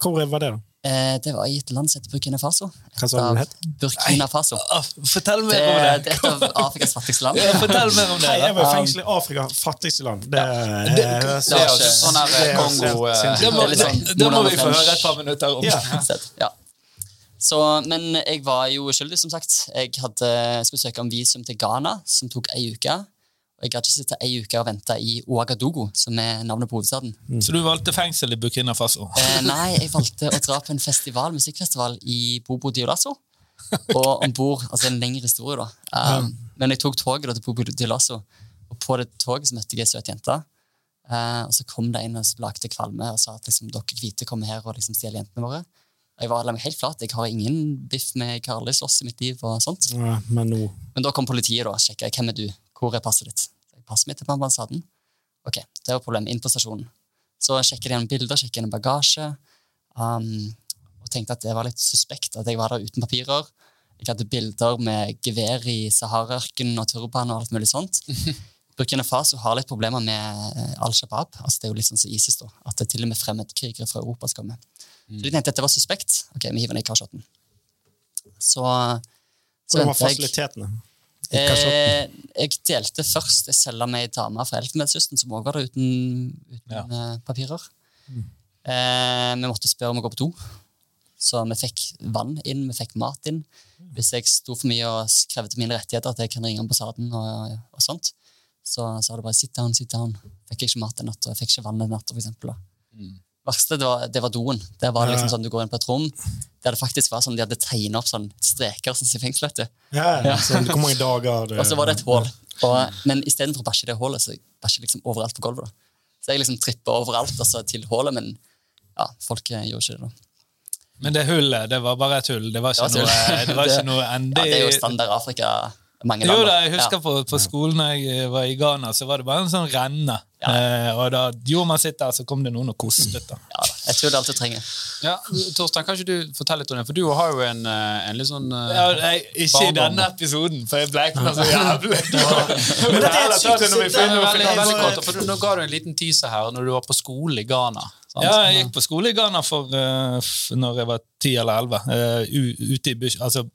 Hvor var det, da? Eh, det var i et land som heter Burkina Faso. Hva sa du av het? Burkina Faso. Nei, Fortell mer om det det. er et av Afrikas fattigste land. Ja, Fortell mer om det. Nei, jeg var i fengsel i Afrika, fattigste land. Det, Det- det, Det er ikke- sånn her det er Kongo eh. Det må, Det sånn det må vi få høre et par minutter om. Ja. Ja. Så, men jeg var jo uskyldig, som sagt. Jeg hadde, skulle søke om visum til Ghana, som tok ei uke. Og jeg hadde ikke sittet ei uke og vente i Ouagadougou, som er navnet på hovedstaden. Så du valgte fengsel i Burkina Faso? Eh, nei, jeg valgte å dra på en festival, musikkfestival i Bobo Dioulasso. Og om bord Altså en lengre historie, da. Um, Men jeg tok toget da, til Bobo Diolasso, og på det toget så møtte jeg ei søt jente. Uh, og så kom det en og lagde kvalme og sa at liksom, dere hvite kommer her og liksom stjeler jentene våre. Jeg var helt flat. Jeg har ingen biff med Karli slåss i mitt liv. og sånt. Ja, men nå Men da kom politiet da, og sjekka hvem er du hvor er passet ditt. Passet mitt til på ambassaden. Ok, det var problemet. Inn på stasjonen. Så sjekker de gjennom bilder, sjekker gjennom bagasje. Um, og tenkte at det var litt suspekt at jeg var der uten papirer. Jeg hadde bilder med gevær i Sahara-ørkenen og turban og alt mulig sånt. Burkina Faso har litt problemer med eh, Al Shabaab. Altså det er jo litt sånn som ISIS, da. At det er til og med fremmedkrigere fra Europa skal med. Så de tenkte at det var suspekt. Ok, vi hiver den i kasjotten. Så, så Hvordan var fasilitetene? jeg? Eh, jeg delte først ei celle med ei dame fra Elfenbenskysten som også var der uten, uten Ja. papirer. papirer. Eh, vi måtte spørre om å gå på do. Så vi fikk vann inn, vi fikk mat inn. Hvis jeg sto for mye og krevde mine rettigheter, at jeg kan ringe ambassaden, og, og sånt, så sa det bare 'sit down', sit down. Fikk jeg ikke mat en natt, og jeg fikk ikke vann en natt. For eksempel, da. Verste det var, det var doen. Der var det liksom Ja. sånn, Du går inn på et rom der det faktisk var sånn, de hadde tegnet opp sånn streker sånn i fengsel. vet du. Ja, ja. Så, hvor mange dager det, Og så var det et hull. Og, men istedenfor å bæsje i det hullet, så bæsjer jeg liksom overalt på gulvet. da. Så jeg liksom trippa overalt altså, til hullet, men ja, folk eh, gjorde ikke det. da. Men det hullet, det var bare et hull. Det var ikke, Det var noe, det var ikke noe Ja, det er jo standard Afrika. Mange Jo da, jeg husker Ja. på, på skolen da jeg var i Ghana, så var det bare en sånn renne. Eh, og da gjorde man sitt der, så kom det noen og kostet. da. Ja, da. Jeg tror det er alt du trenger. Ja, Torstein, kan ikke du fortelle litt om det? For du har jo en, eh, en litt sånn uh, Ja, nei, ikke i denne episoden, for jeg bleikna så jævlig. Men dette er et sykt Det er veldig, veldig kort, for Nå ga du en liten teaser her når du var på skole i Ghana. Sant? Ja, jeg gikk på skole i Ghana for for når jeg var ti eller elleve. Uh, ute i bush, altså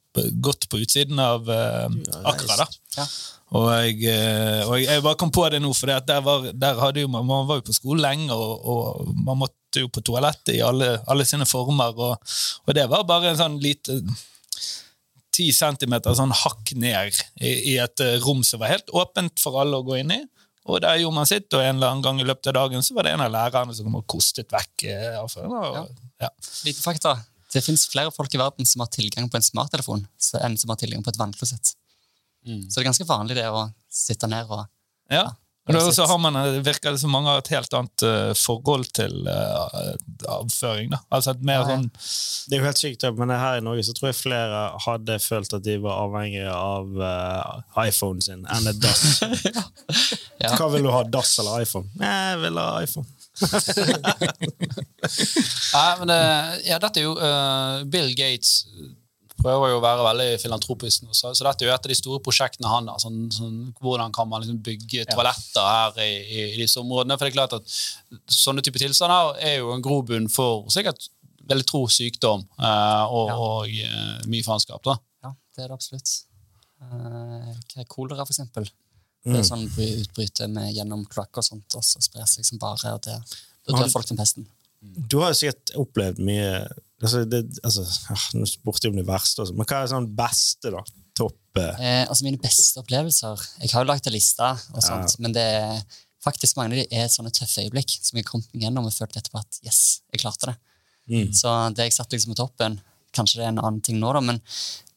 godt på utsiden av uh, Accra, da. Ja. Og, jeg, eh, og jeg, jeg bare kom på det nå, for der, var, der hadde jo, man, man var jo på skole lenge, og, og man måtte jo på toalettet i alle, alle sine former, og, og det var bare en sånn lite ti centimeter sånn hakk ned i, i et eh, rom som var helt åpent for alle å gå inn i. Og der gjorde man sitt, og en eller annen gang i løpet av dagen så var det en av lærerne som kom og kostet vekk eh, avføringen. Og, ja. Lite fakta. Det fins flere folk i verden som har tilgang på en smarttelefon enn som har tilgang på et vannklosett. Så det er ganske vanlig det å sitte ned og Ja. Og så har man, virker det som mange har et helt annet uh, forhold til uh, avføring. da. Altså et mer sånn Det er jo helt sykt, men her i Norge så tror jeg flere hadde følt at de var avhengige av uh, iPhonen sin enn et dass. Ja. Hva vil du ha, dass eller iPhone? Jeg vil ha iPhone. Nei, men det, ja, dette er jo eh, Bill Gates prøver jo å være veldig filantropisk så, så dette er jo et av de store prosjektene han har. Sånn, sånn, hvordan kan man liksom bygge toaletter her i, i, i disse områdene? For det er klart at sånne type tilstander er jo en grobunn for sikkert veldig tro sykdom uh, og, Ja. og uh, mye faenskap. da. Ja, det er det absolutt. Uh, er kolera, for eksempel? Det er sånn vi utbryter med gjennom kloakk og sånt, og så sprer seg som bare og det. Da dør folk til pesten. Du har jo sikkert opplevd mye altså, det, altså, ah, Nå spurte jeg om det verste, også, men hva er sånn beste, da? Topp eh, Eh, altså Mine beste opplevelser Jeg har jo lagt en liste, og sånt, men det er faktisk mange av de er sånne tøffe øyeblikk som jeg kom meg gjennom og følte etterpå at yes, jeg klarte det. Mm. Så det jeg satt liksom på toppen Kanskje det er en annen ting nå, da, men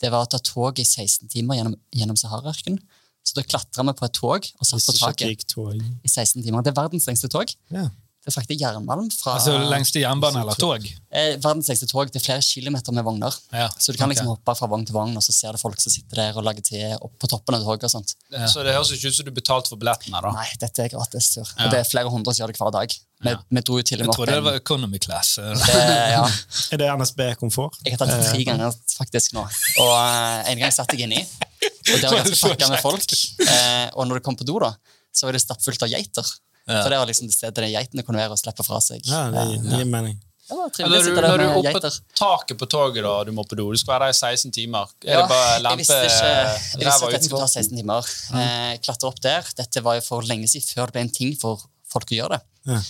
det var å ta tog i 16 timer gjennom, gjennom Sahara-ørkenen. Så da klatra vi på et tog og satt på taket i 16 timer. Det er verdens lengste tog. Ja. Det frakter jernmalm fra Altså lengste jernbane eller tog? eh, verdens lengste tog. Det er flere kilometer med vogner. Ja, Så du kan liksom hoppe fra vogn til vogn, og så ser du folk som sitter der og lager te opp på toppen av toget. og sånt. Så det høres ikke ut som du betalte for billettene. da. Nei, dette er gratis. Ja. Og det er flere hundre som gjør det hver dag. Vi, Ja. vi dro jo til og med Jeg trodde det var economy class. Det, ja, Er det NSB komfort? Jeg har tatt det tre ganger faktisk nå. Og uh, en gang satt jeg inni, og det var ganske Så pakka med folk. Uh, og når det kom på do, da, så var det stappfullt av geiter. Ja. For det var liksom det stedet de geitene kunne være og slippe fra seg. Ja, det det gir mening. det var trivelig å du, sitte når der du er med oppe geiter. taket på toget da, og du må på do, du skal være der i 16 timer. Er Ja, det bare jeg lempe visste ikke jeg visste ræva at det skulle ta 16 timer. Eh, klatre opp der. Dette var jo for lenge siden, før det ble en ting for folk å gjøre det. Ja.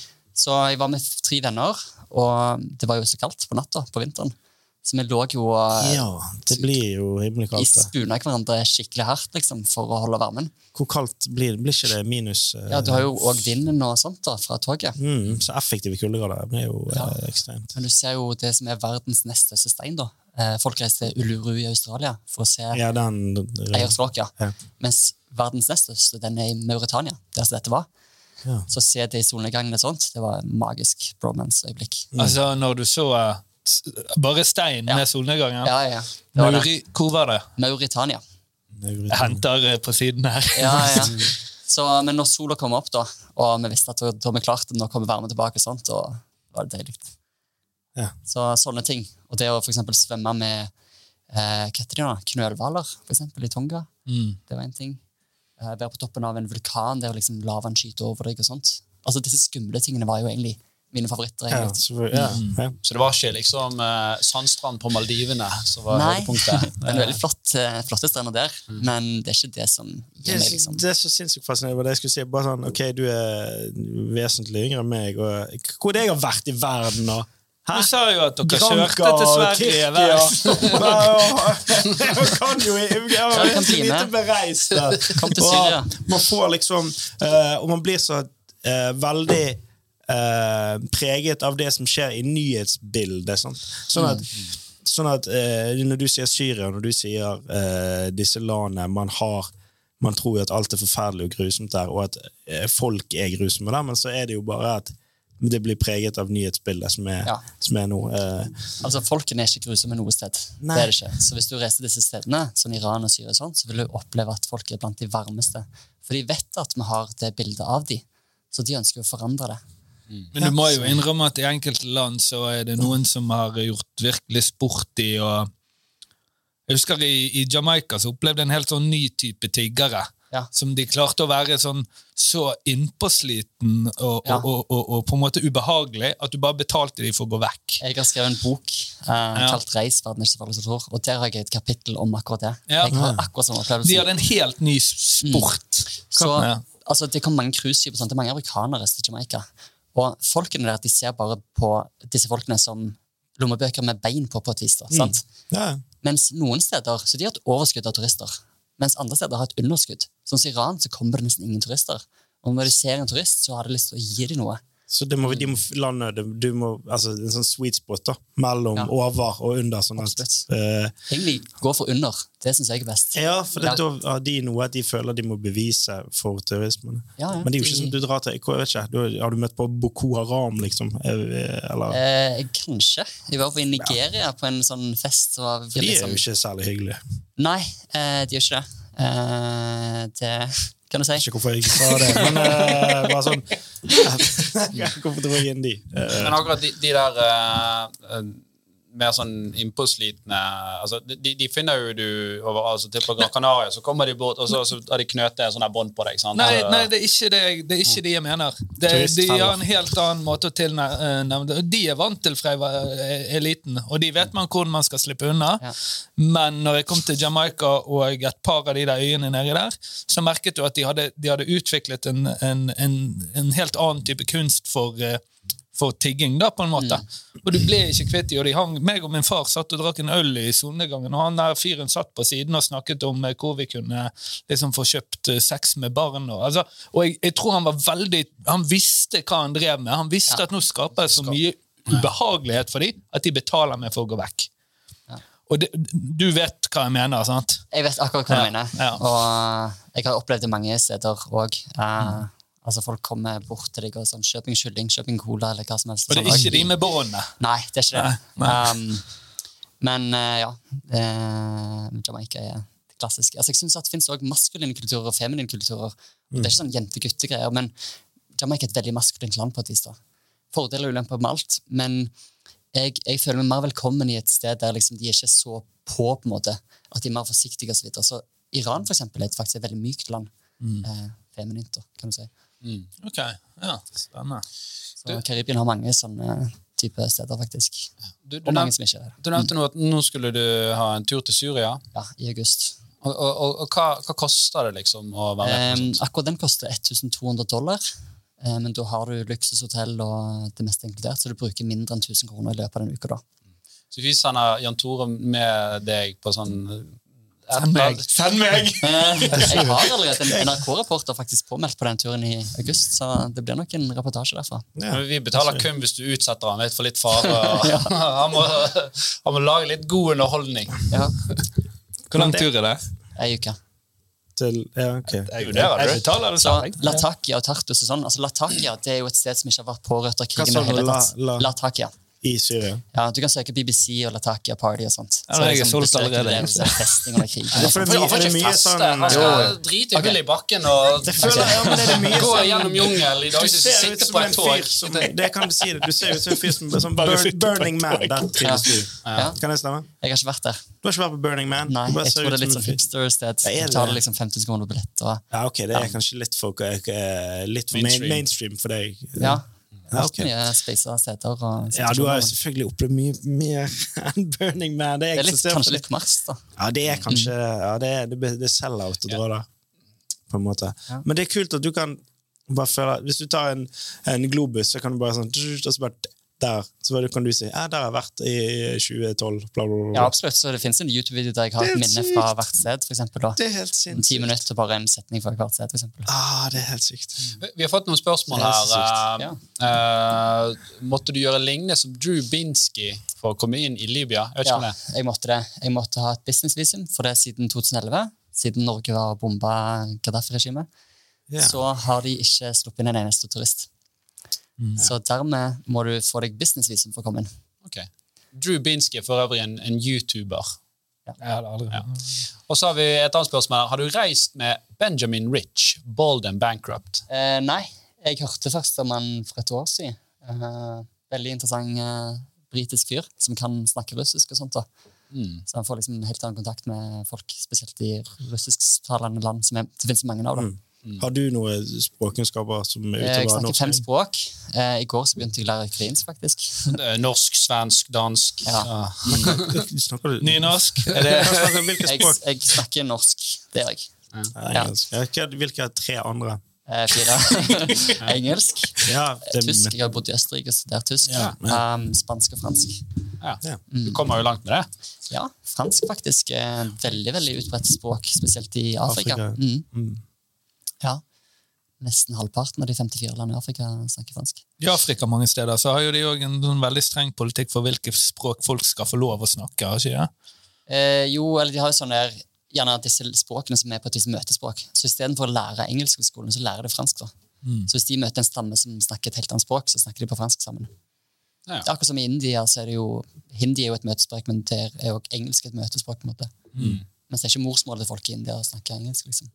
Så jeg var med tre venner, og det var jo så kaldt på natta på vinteren. Så vi lå jo Ja, det blir jo rimelig i kaldt. det. spuna hverandre skikkelig hardt liksom, for å holde varmen. Hvor kaldt blir det? Blir ikke det minus uh, Ja, Du har jo òg vinden og sånt da, fra toget. mm, Så effektive kuldegrader. Blir jo Ja. uh, ekstremt. Men du ser jo det som er verdens nest største stein. da. Eh, folk reiser til Uluru i Australia for å se Ja, den ja. Ja. Mens verdens nest største den er i Mauritania, der som dette var. Ja. Så se det i solnedgangen og sånt, det var en magisk bromance-øyeblikk. Altså, når du så eh, s- bare stein Ja. med solnedgangen Ja, ja. Det var det. Mauri, Hvor var det? Mauritania. Jeg henter eh, på siden her. Ja, ja. Så, men når sola kom opp, da, og vi visste at da vi klarte nå kommer varmen tilbake, og sånt, og var det deilig. Ja. Så sånne ting. Og det å for eksempel svømme med eh, knølhvaler, eksempel, i Tonga, Mm. det var en ting. Eh, være på toppen av en vulkan der liksom lavaen skyter over deg og sånt. Altså Disse skumle tingene var jo egentlig mine favoritter. Ja, egentlig. selvfølgelig. ja. Mm. ja. Så det var ikke liksom uh, sandstrand på Maldivene som var Nei, høydepunktet? det er en veldig flott, uh, flotte strender der, men det er ikke det som Det gir meg, liksom. det er så sinnssykt fascinerende. det jeg skulle si. Bare sånn, ok, Du er vesentlig yngre enn meg. Og, hvor er det jeg har vært i verden? Og, Hæ? Du sa jo at dere Granka, kjørte til Sverige. Hver- Jeg kan jo jeg var bli lite bereist. der. Kom til Og Syria. Man får liksom eh, Og man blir så veldig eh, preget av det som skjer i nyhetsbildet. Sant? Sånn at, sånn at eh, når du sier Syria, når du sier eh, disse landene man har man tror jo at alt er forferdelig og grusomt der, og at eh, folk er grusomme der, men så er det jo bare at det blir preget av nyhetsbildet som er, Ja. som er nå. Eh, Altså, Folkene er ikke grusomme noe sted. Nei. Det er det ikke. Så Hvis du reiser disse stedene, som Iran og Syria, og sånn, så vil du oppleve at folk er blant de varmeste. For de vet at vi har det bildet av dem, så de ønsker å forandre det. Men du må jo innrømme at i enkelte land så er det noen som har gjort virkelig sport i å Jeg husker i, i Jamaica så opplevde jeg en helt sånn ny type tiggere. Ja. Som de klarte å være sånn så innpåsliten og, Ja. og, og, og, og på en måte ubehagelig at du bare betalte dem for å gå vekk. Jeg har skrevet en bok eh, kalt 'Reis verden er ikke så du tror', og der har jeg et kapittel om akkurat det. Ja. Jeg har akkurat samme De hadde en helt ny sport. Så, Ja. altså, det kom mange cruiseskip. Det er mange amerikanere til Jamaica. Og folkene der de ser bare på disse folkene som lommebøker med bein på, på et vis. sant? ja. Mens noen steder så de har et overskudd av turister, mens andre steder har et underskudd. Sånn som Iran så kommer det nesten ingen turister. Og når du ser en turist, så har du lyst til å gi dem noe. Så det må, de må lande du må, altså En sånn sweet spot da mellom Ja. over og under. Sånn at, eh, Egentlig gå for under. Det syns jeg er best. ja, for det, da har de noe de føler de må bevise for terrorismen. Ja, ja. Men det er jo ikke som sånn du drar til jeg vet ikke, du, Har du møtt på Boko Haram, liksom? Eller, Eh, kanskje. Jeg var i Nigeria på en sånn fest. Så var for de er jo sånn- ikke særlig hyggelige. Nei, eh, de gjør ikke det. Eh, det kan du si. Ikke hvorfor jeg ikke sa det, men uh, bare sånn Hvorfor dro jeg inn de? Uh, Men akkurat de, de der uh, eh, mer sånn innpåslitne altså, de, de finner jo du over, altså, til på Gran Canaria, så kommer de bort, og så, så har de knøttet en sånn bånd på deg. sant? Nei, nei, det er ikke det det er ikke det jeg mener. Det, de har en helt annen måte å tilnærme det. De er vant til fra jeg var eh, eliten, og de vet man hvordan man skal slippe unna. Ja. Men når jeg kom til Jamaica og et par av de der øyene nedi der, så merket du at de hadde, de hadde utviklet en, en, en, en helt annen type kunst for eh, for tigging, da, på en måte. Og du ble ikke kvitt dem, og de hang, meg og min far satt og drakk en øl i solnedgangen, og han der fyren satt på siden og snakket om eh, hvor vi kunne liksom få kjøpt eh, sex med barn. Og, altså, og jeg, jeg tror han var veldig Han visste hva han drev med. Han visste Ja. at nå skaper jeg så mye ubehagelighet for dem at de betaler meg for å gå vekk. Ja. Og det, du vet hva jeg mener, sant? Jeg vet akkurat hva jeg Ja, mener. ja. Og jeg har opplevd det mange steder òg. Altså Folk kommer bort til deg og sånn 'Kjøp en kylling, kjøp en cola', eller hva som helst. Og det er Sånn, ikke de med båndene. Nei, det er ikke det. Nei, Um, men uh, ja. uh, Jamaica er det klassiske. Altså, jeg synes at Det finnes også maskuline kulturer og feminine kulturer. Mm. Det er ikke sånn jente-gutte-greier, men Jamaica er et veldig maskulint land. på et vis da. Fordeler og ulemper med alt, men jeg, jeg føler meg mer velkommen i et sted der liksom, de er ikke er så på, på en måte, at de er mer forsiktige osv. Så, videre. så Iran for eksempel, er faktisk et veldig mykt land. Eh, feminint, da, kan du si. Ok, ja, spennende. Så Karibien har mange sånne type steder, faktisk. Du, du, du nevnte nå at nå skulle du ha en tur til Syria. Ja, i august. Og, og, og, og hva, hva koster det liksom å være med Um, akkurat den koster 1200 dollar. Eh, men da har du luksushotell og det meste inkludert, så du bruker mindre enn 1000 kroner i løpet av den uka. da. Så vi sender Jan Tore med deg på sånn Send meg! Send meg! Eh, jeg har allerede en NRK-reporter faktisk påmeldt på den turen i august, så det blir nok en reportasje derfra. Ja. Men Vi betaler kun hvis du utsetter ham litt for litt fare. han, må, han må lage litt god underholdning. Ja, Hvor lang tur er det? ei uke. Til, ja, ok. Jeg vurderer det. det Så Latakia og Tartus og sånn, altså Latakia det er jo et sted som ikke har vært pårørt av Hva krigen sa du, La-. La- Latakia. I Syria. Ja, Du kan søke BBC og Latakia Party og sånt. Ja, jeg er solgt allerede. det, så er det festing mye- sånn- Han skal drite hull i bakken og Det føler jeg, ja, men det er mye gå gjennom jungel i Du dag. ser ut Sitte som på en et fyr som Det kan du si det. Du ser ut som en fyr som, som Burning Man. Der trives du. Ja. Kan det stemme? Jeg har ikke vært der. Du har ikke vært på Burning Man? Nei, jeg tror det er litt sånn hipster-sted. Ja, er det tar det? det liksom 50 kroner billett. Og, Ja, ok, det er kanskje litt for, eh, litt for mainstream for deg. ja, Ja, vært mye spiser steder. Og Ja, du har jo selvfølgelig opplevd mye mer enn Burning Man. Det, det er litt, kanskje litt mars, da. Ja, det er kanskje ja, det, er, det, er sell-out å dra da. på en måte. Ja. Men det er kult at du kan bare føle Hvis du tar en, en Globus, så kan du bare sånn og så bare der, så hva kan du si ja, der har jeg vært i 2012. Bla, bla, bla. Ja, absolutt. Så det finnes en YouTube-video der jeg har et minne minne fra hvert sted. For eksempel, da. Det er helt sykt. Ti minutter, bare en setning fra hvert sted. For eksempel. Ah, det er helt sykt. Vi har fått noen spørsmål er her. sykt. Eh, eh, måtte du gjøre lignende som Drew Binsky for å komme inn i Libya? Jeg Ja, jeg måtte det. Jeg måtte ha et businessvisum for det siden 2011. Siden Norge var bomba Gaddafi-regimet. Yeah. Så har de ikke sluppet inn en eneste turist. Så dermed må du få deg businessvisum for å komme inn. Okay. Drew Binsky er for øvrig en, en YouTuber. Ja. Ja. aldri Og så har vi et annet spørsmål. Har du reist med Benjamin Rich, Bold and Bankrupt? Eh, nei, jeg hørte først om han for et år siden. Eh, veldig interessant eh, britisk fyr som kan snakke russisk og sånt. da. Mm. Så han får liksom helt annen kontakt med folk, spesielt i russisktalende land, som er, det finnes mange av. da. Har du noen språkkunnskaper som er norsk? Jeg snakker norsk? fem språk. Eh, I går så begynte jeg å lære ukrainsk, faktisk. Er Norsk, svensk, dansk Ja. ja. Snakker du Nynorsk? Er det Hvilke Jeg, språk? jeg snakker norsk, det gjør jeg. Ja. Ja, hva- Hvilke tre andre? Eh, fire. Engelsk. Ja, det, Tysk. Jeg har bodd i Østerrike og studert tysk. Ja, Um, spansk og fransk. Ja. Ja. Du kommer jo langt med det. Ja, fransk faktisk er veldig veldig utbredt språk, spesielt i Afrika. Afrika. Mm. Mm. Ja. Nesten halvparten av de 54 landene i Afrika snakker fransk. I Afrika mange steder så har jo de også en sånn veldig streng politikk for hvilke språk folk skal få lov å snakke. har ikke det? Eh, jo, eller de har jo sånne der, gjerne disse språkene som er på et vis møtespråk. Så istedenfor å lære engelsk på skolen, så lærer de fransk. da. Så hvis de møter en stamme som snakker et helt annet språk, så snakker de på fransk sammen. Ja. Er Akkurat som i India, så er det jo Hindi er jo et møtespråk, men der er jo engelsk et møtespråk. på en måte. Mens det er ikke morsmålet til folk i India å snakke engelsk. liksom.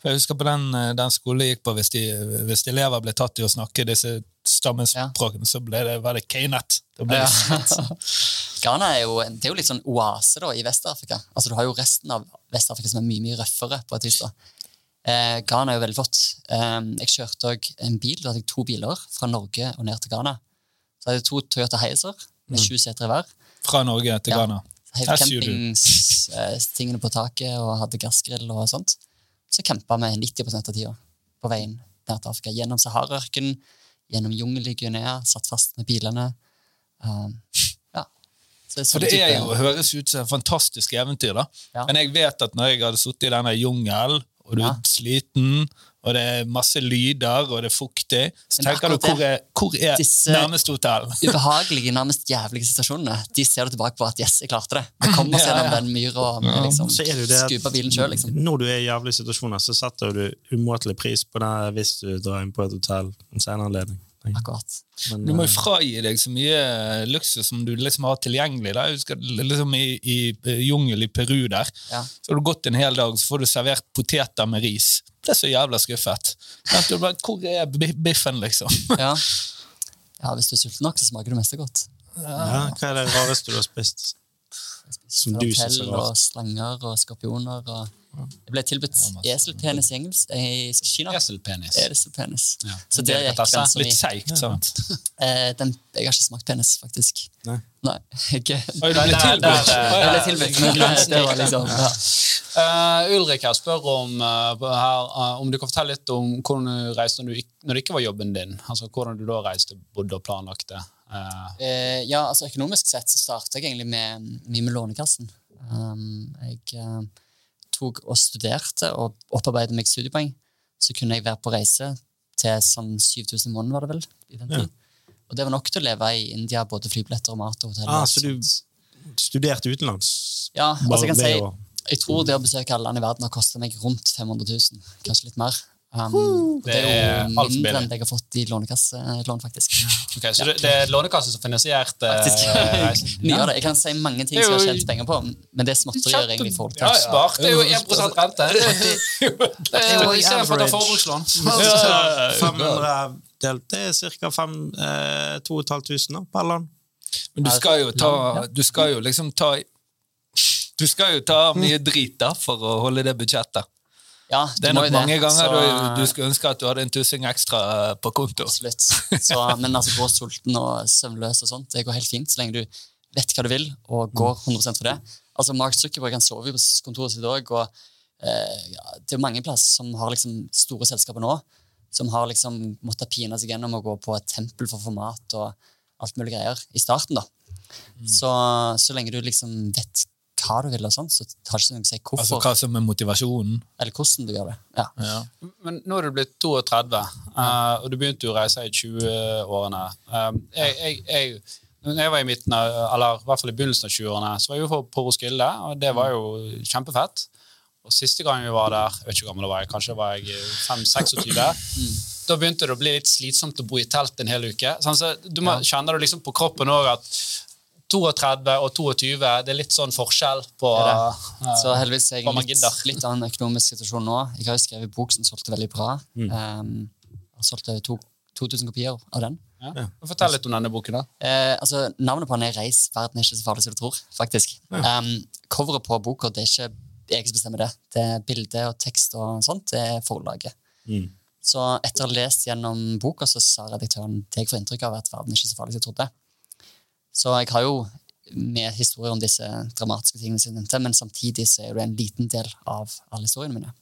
For jeg husker på den, eh, den skolen jeg gikk på, hvis, de, hvis elever ble tatt i å snakke disse stammespråkene, så ble det, var det. Ja. Ghana er jo, det er jo litt sånn oase da, i Vest-Afrika. Altså, du har jo resten av Vest-Afrika som er mye mye røffere. på et vis da. Eh, Ghana er jo veldig flott. Eh, jeg kjørte også en bil, da hadde jeg to biler fra Norge og ned til Ghana. Så hadde jeg to Toyota Heiser med sju seter i hver. Fra Norge til Ja. Ghana. Heiv As campingstingene på taket og hadde gassgrill og sånt. Så campa vi 90 av tida på veien ned til Afrika. Gjennom Sahara-ørkenen, gjennom jungel i Guinea, satt fast med bilene. Um, ja. Så For sånn det type- jo, høres ut som et fantastisk eventyr, da. Ja. Men jeg vet at når jeg hadde sittet i denne jungelen, og du Ja. er sliten, og det er masse lyder, og det er fuktig. Så tenker du, hvor er, hvor er Disse- nærmeste hotell? ubehagelige, nærmest jævlige situasjonene, de ser du tilbake på at yes, jeg klarte det. Jeg kom oss gjennom ja. den myra med liksom, Så er det jo det skupa bilen sjøl, liksom. Når du er i jævlige situasjoner, så setter du umåtelig pris på det hvis du drar inn på et hotell en senere anledning. Akkurat. Men, Du må jo eh, fragi deg så mye luksus som du liksom har tilgjengelig. Da. Jeg husker liksom I, i jungel i Peru der, Ja. så har du gått en hel dag, så får du servert poteter med ris. Det er så jævla skuffet. Du bare, Hvor er biffen, liksom? Ja. ja, hvis du er sulten nok, så smaker det meste godt. ja, hva er det rareste du har spist? Som du synes er rart. og slanger og skorpioner. Og... Jeg ble tilbudt eselpenis i engelsk i Kina. Eselpenis. Eselpenis. Ja. Så det gikk den som. Litt seigt, sant? Eh, den, jeg har ikke smakt penis, faktisk. Nei. Nei. ikke. Oi, du ble Der- tilbudt. der- der- jeg ble tilbudt, men eh, det var liksom ja. Uh, Ulrik her spør om, uh, her, uh, om du kan fortelle litt om hvordan du reiste når, du, når det ikke var jobben din. Altså Hvordan du da reiste, bodde og planlagte. Eh, ja, altså Økonomisk sett så startet jeg egentlig med, med Lånekassen. Um, jeg uh, tok og studerte og opparbeidet meg studiepoeng. Så kunne jeg være på reise til sånn 7000 i måneden, var det vel? i den tid. Og det var nok til å leve i India, både flybilletter og mat og hotell. Ah, så du studerte utenlands? Ja, altså jeg kan si Jeg tror det å besøke alle land i verden har kostet meg rundt 500 000. Kanskje litt mer. Um, det Det er mindre billig. enn jeg har fått i lånekasselån, faktisk. ok, Så det, det er Lånekassen som finansierte eh, reisen? Mye av det. Jeg kan si mange ting som jeg har tjent penger på, men det er småtterier egentlig i forhold. Ja, spart. Det er jo 1 rente. Det er jo ikke Istedenfor å ta forbrukslån. 500 delt, det er ca. 2500 per land. Men du skal jo ta Du skal jo liksom ta Du skal jo ta mye drit da for å holde det budsjettet. Ja, Det er nok mange ganger Så, du, du skulle ønske at du hadde en tussing ekstra på konto. Absolutt. Så, men altså, gå sulten og søvnløs og sånt, det går helt fint, så lenge du vet hva du vil, og går 100 for det. Altså, Mark Zuckerberg han sover på kontoret sitt òg, og eh, ja, det er mange plasser som har liksom store selskaper nå, som har liksom måttet pine seg gjennom å gå på et tempel for format og alt mulig greier i starten. da. Så, så lenge du liksom vet hva du vil, og sånn, så har ikke noe å si hvorfor Altså hva som er motivasjonen. eller hvordan du gjør det. Ja. Ja. Men nå er du blitt 32, uh, og du begynte jo å reise i 20-årene. Eh, jeg, jeg, jeg, når jeg var i midten av, eller i hvert fall i begynnelsen av 20-årene, så var jeg jo på, på Roskilde, og det var jo kjempefett. Og siste gang vi var der, jeg vet ikke hvor gammel da var jeg, kanskje var jeg 5-26, da begynte det å bli litt slitsomt å bo i telt en hel uke. Sånn, så du må, Kjenner du liksom på kroppen òg at 32 og 22, det er litt sånn forskjell på Det er eh, Så heldigvis er jeg litt, litt annen økonomisk situasjon nå. Jeg har jo skrevet bok som solgte veldig bra. Mm. Um, jeg har solgt to, 2000 kopier av den. ja. Fortell litt om denne boken, da. Eh, altså, navnet på den er 'Reis. Verden er ikke så farlig som du tror'. faktisk. Um, coveret på boka det er ikke jeg som bestemmer det. Det er bilde og tekst og sånt. Det er forlaget. Så etter å ha lest gjennom boka, så sa redaktøren det jeg får inntrykk av at verden er ikke så farlig som jeg trodde. Så jeg har jo med historier om disse dramatiske tingene som jeg nevnte, men samtidig så er det en liten del av alle historiene mine.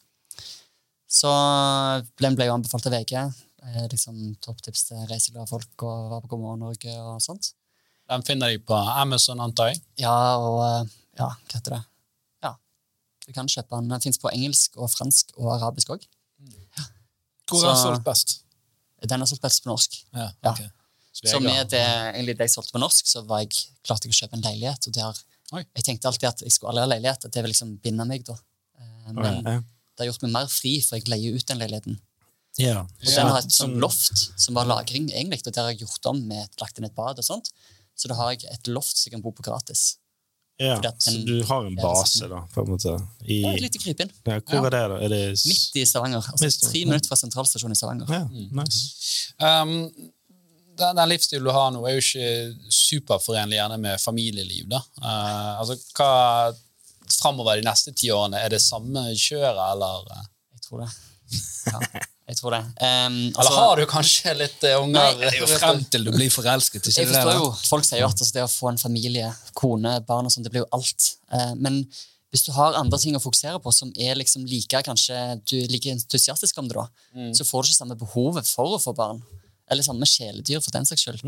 Så den ble jo anbefalt av VG. Eh, liksom Topptips til reiseglade folk og var på God morgen Norge og sånt. Den finner de på Amazon, antar jeg. Ja, og eh, ja, hva heter det? Ja, du kan kjøpe den. Den fins på engelsk og fransk og arabisk òg. Hvor har den solgt best? Den har solgt best på norsk. Ja, Ja. Så med det, egentlig det jeg solgte på norsk, så var jeg, klarte jeg å kjøpe en leilighet. Og der, jeg tenkte alltid at jeg skulle aldri ha leilighet, at det vil liksom binde meg. da. Eh, Men okay. det har gjort meg mer fri, for jeg leier ut den leiligheten. Ja. Og den har et sånn loft som var lagring, egentlig, og der har jeg gjort om med lagt inn et bad og sånt. Så da har jeg et loft som jeg kan bo på gratis. ja. den, Så du har en base, da, på en måte? I, er et lite krypinn. ja, hvor er det, da? Er det Midt i Stavanger. Altså tre minutter fra sentralstasjonen i Stavanger. Ja, nice. Um, den, den livsstilen du har nå, er jo ikke superforenlig gjerne med familieliv. da. Uh, altså, hva Framover de neste ti årene, er det samme kjøret, eller Jeg tror det. Ja, jeg tror det. Um, Eller har du kanskje litt uh, unger? Nei, er jo frem til du blir forelsket. ikke Jeg forstår det, jo, Folk sier jo at altså, det å få en familie, kone, barn og sånt, det blir jo alt. Uh, men hvis du har andre ting å fokusere på som er liksom like kanskje du er like entusiastisk om det, da, så får du ikke samme behovet for å få barn. Eller samme kjæledyr, for den saks skyld.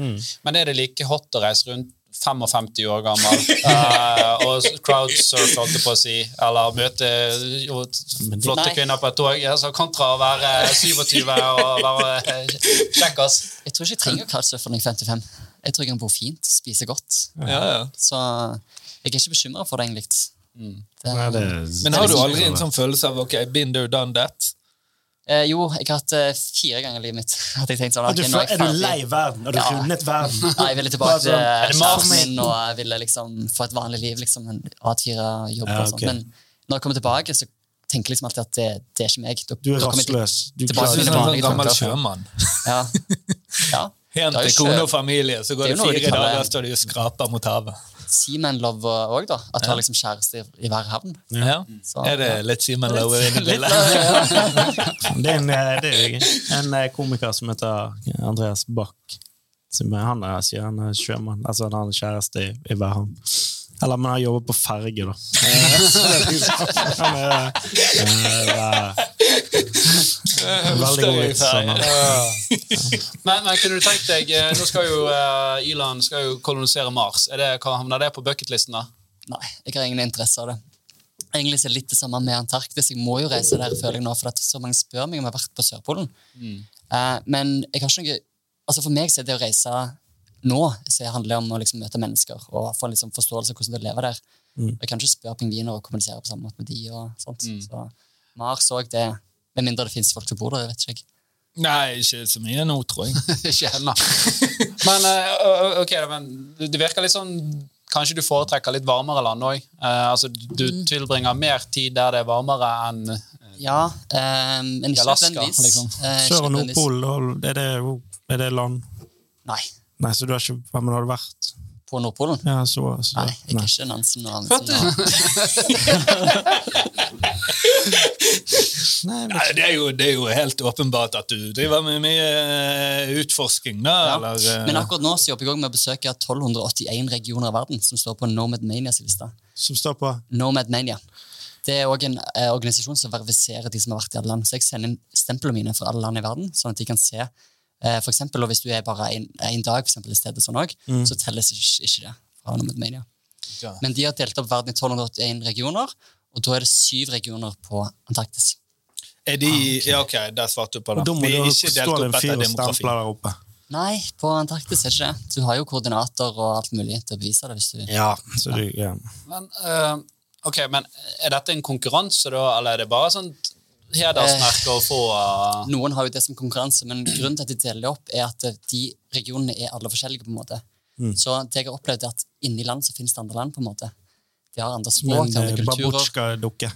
Men er det like hot å reise rundt 55 år gammel uh, og crowdsurf, holdt jeg på å si, eller møte jo, flotte Nei. kvinner på et tog, altså, kontra å være 27 og være eh, kjekkas. Jeg tror ikke jeg trenger crowdsurfer når jeg er 55. Jeg tror jeg kan bo fint, spise godt. Ja, ja. Så jeg er ikke bekymra for det, egentlig. Det, Nei, det, Men har du aldri en sånn følelse av ok, been there, done that? Eh, jo, jeg har hatt det fire ganger i livet mitt. Hadde jeg tenkt sånn, er, du, er du lei verden? Har du Ja. rundet verden? Nei, jeg ville tilbake til sånn, kjæresten min og jeg ville liksom få et vanlig liv. liksom, en A4-jobb Ja, og sånn. Men når jeg kommer tilbake, så tenker jeg liksom alltid at det, det er ikke meg. Da, Du er til- rastløs. Du klarer er til ikke en gammel sjømann. Ja. ja. Hjem til kone og familie, så går det, det fire dager, dager, står du og skraper mot havet. Seaman Love òg, da. At du har liksom kjæreste i, i hver havn. Ja. Så, Er det litt Seaman Lowe inne i bildet? Det er en, eh, det er en eh, komiker som heter Andreas Bach. Som er, han er, sier han er sjømann. Altså han har en kjæreste i, i hver havn. Eller men han jobber på ferge, da. han så det er Han er eh, eh, Veldig god vits. Men, men kunne du tenkt deg, eh, nå skal jo uh, Elon skal jo kolonisere Mars. Er det, havner det på bucketlisten? da? Nei, jeg har ingen interesse av det. Egentlig er det litt det samme med Antarktis. Jeg må jo reise der, føler jeg nå, for at så mange spør meg om jeg har vært på Sørpolen. Eh, men jeg har ikke noe altså for meg så er det å reise nå så handler det om å liksom møte mennesker og få en liksom forståelse av hvordan det er å leve der. Jeg kan ikke spørre pingviner og kommunisere på samme måte med de. og sånt. Så Mars òg, det Med mindre det fins folk som bor der, det vet ikke jeg. Nei, ikke så mye nå, tror jeg. Ikke ennå. Men uh, ok, men det virker litt sånn Kanskje du foretrekker litt varmere land òg? altså, du tilbringer mer tid der det er varmere enn Ja, eh, men ikke Alaska, liksom. Eh, Sør- og. Nordpolen, da, er det, er det land? Nei. Nei, så du har ikke Hvem har du vært? På Nordpolen? Ja, så, så Nei, jeg er ikke Nansen og Amundsen. Nei, Nei, det, er jo, det er jo helt åpenbart at du driver med mye eh, utforsking, da. Ja. Eller, eh, Men akkurat nå så jobber jeg med å besøke 1281 regioner av verden som står på Nomad Manias liste. som står på Nomad Mania. Det er også en eh, organisasjon som verifiserer de som har vært i alle land. Så jeg sender inn stemplene mine for alle land i verden, sånn at de kan se eh, for eksempel, og Hvis du er bare en, en dag for eksempel, i stedet sånn også, så telles ikke, ikke det fra Nomad Mania. Ja. Men de har delt opp verden i 1281 regioner, og da er det syv regioner på Antarktis. Er de Ja, ok, der svarte du på det. Da må De er du ikke stå delt opp en fyr etter og demografi. der oppe. Nei, på Antarktis er ikke det. Du har jo koordinater og alt mulig til å bevise det. hvis du... Ja, så du ja. Men, uh, ok, men er dette en konkurranse, da, eller er det bare sånn hedersmerke å få uh... Noen har jo det som konkurranse, men grunnen til at de deler det opp, er at eh, de regionene er alle forskjellige. på en måte. Mm. Så det jeg har opplevd, er at inni land så finnes det andre land. på en måte. De har andre språk, Men de har eh, andre kulturer. babusjka-dukke.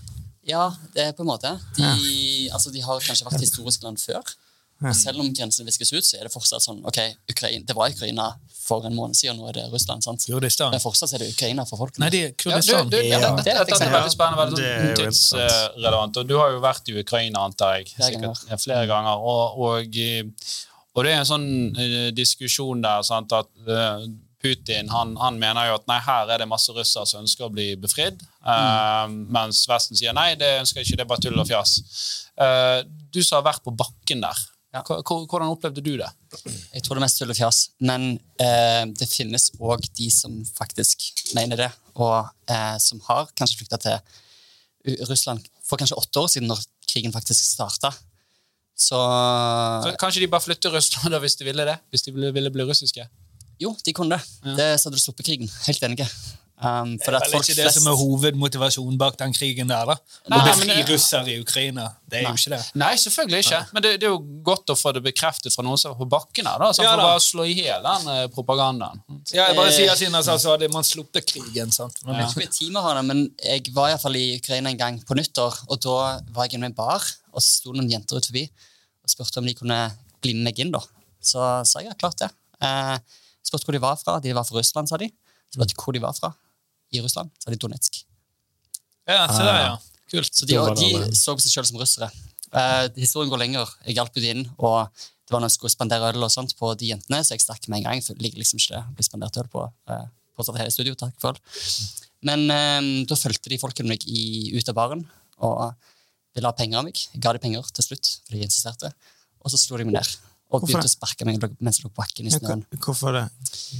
Ja, det er på en måte. De, altså, de har kanskje vært historisk land før. Og selv om grensene viskes ut, så er det fortsatt sånn ok, Ukraina, Det var Ukraina for en måned siden, nå er det Russland. sant? Kurdistan. Men fortsatt er det Ukraina for folk. Nei, det er ja, du, Kurdistan. du, ja, Ja. det, er veldig spennende, veldig Det er sånn tidsrelevant. Og du har jo vært i Ukraina, antar jeg, sikkert flere ganger. Og, og, eh, og det er en sånn uh, diskusjon der sant, at eh, Putin han, han mener jo at nei, her er det masse russere som ønsker å bli befridd, eh, mens Vesten sier nei, det ønsker jeg ikke, det er bare tull og fjas. Uh, du som har vært på bakken der, Ja. hvordan opplevde du det? Jeg tror det er mest tull og fjas. Men uh, det finnes òg de som faktisk mener det, og som har kanskje flykta til Russland for kanskje åtte år siden, når krigen faktisk starta. Så Så Kanskje de bare flytter Russland da, hvis de ville det? Hvis de ville, ville bli russiske? Jo, de kunne det. Det så hadde du sluppet krigen. Helt enig. Um, for Det er vel folk ikke det flest som er hovedmotivasjonen bak den krigen der, da. Å Nei, befri det- russere i Ukraina. Det er jo ikke det. Nei, selvfølgelig ikke. Men det, det er jo godt å få det bekreftet fra noen som er på bakken her, da, så Ja, for da. bare slå i hjel den eh, propagandaen. Ja, jeg bare Eh, sier siden altså, så hadde man sluppet krigen. sant? Men, Jeg vet ikke hvor mye tid vi har men jeg var i, hvert fall i Ukraina en gang på nyttår, og da var jeg inne i en bar, og så sto noen jenter ut forbi og spurte om de kunne bli med meg inn. da. Så sa jeg ja, klart det. Eh, spurte hvor de var fra. De var fra Russland, sa de. Så spurte jeg hvor de var fra. I Russland, sa de Donetsk. ja, se der, ja. Kult. Så de, Det de det, det. så seg selv som russere. Eh, historien går lenger. Jeg hjalp dem inn, og det var når jeg skulle spandere øl og sånt på de jentene, så jeg stakk med en gang. For det ligger liksom ikke det å bli spandert øl på. Eh, fortsatt hele studio, takk for øl. Men eh, da fulgte de folkene meg i, ut av baren og ville ha penger av meg. Jeg ga dem penger til slutt, fordi de insisterte. Og så slo de meg ned. Og begynte det? å sparke meg mens jeg lå på bakken i Ja, snøen. hvorfor det?